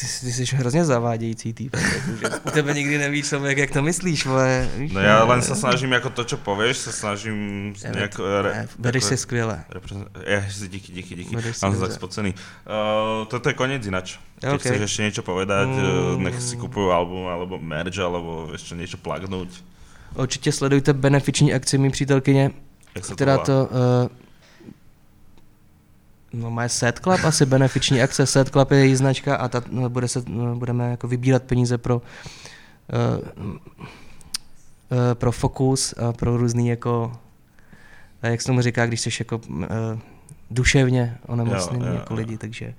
Ty, ty jsi hrozně zavádějící týpek. jakože U tebe nikdy nevíš, člověk, jak to myslíš, vole. Víš, No ne, len sa snažím, ako to, čo povieš, sa snažím ne, vedeš si skvěle. Reprezent... Díky, díky, díky. Mám tak spocený. Uh, toto je koniec ináč. Keď OK. chceš ešte niečo povedať, mm. Mm. nech si kupujú album, alebo merch, alebo ešte niečo plagnúť. Určitě sledujte benefiční akci mý přítelkyně, která to to... Uh, no má Set Club, asi benefiční akce. Set Club je její značka a ta, no, bude se, no, budeme jako vybírat peníze pro uh, uh, pro Focus a pro různý jako jak se tomu říká, když jsi jako uh, duševně onemocněný Jo, jo, jako jo. lidi, takže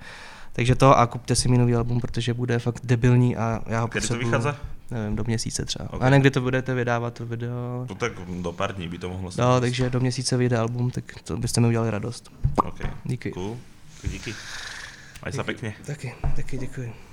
takže to a kupte si mi nový album, protože bude fakt debilní a já ho Kedy to vychádza? Nevím, do měsíce třeba. Ok. Okay. A někdy to budete vydávat to video, No tak do pár dní by to mohlo No, takže do měsíce vyjde album, tak to byste mi udělali radost. OK, Díky. cool. Díky. Maj sa pekne. Taky, taky děkuji.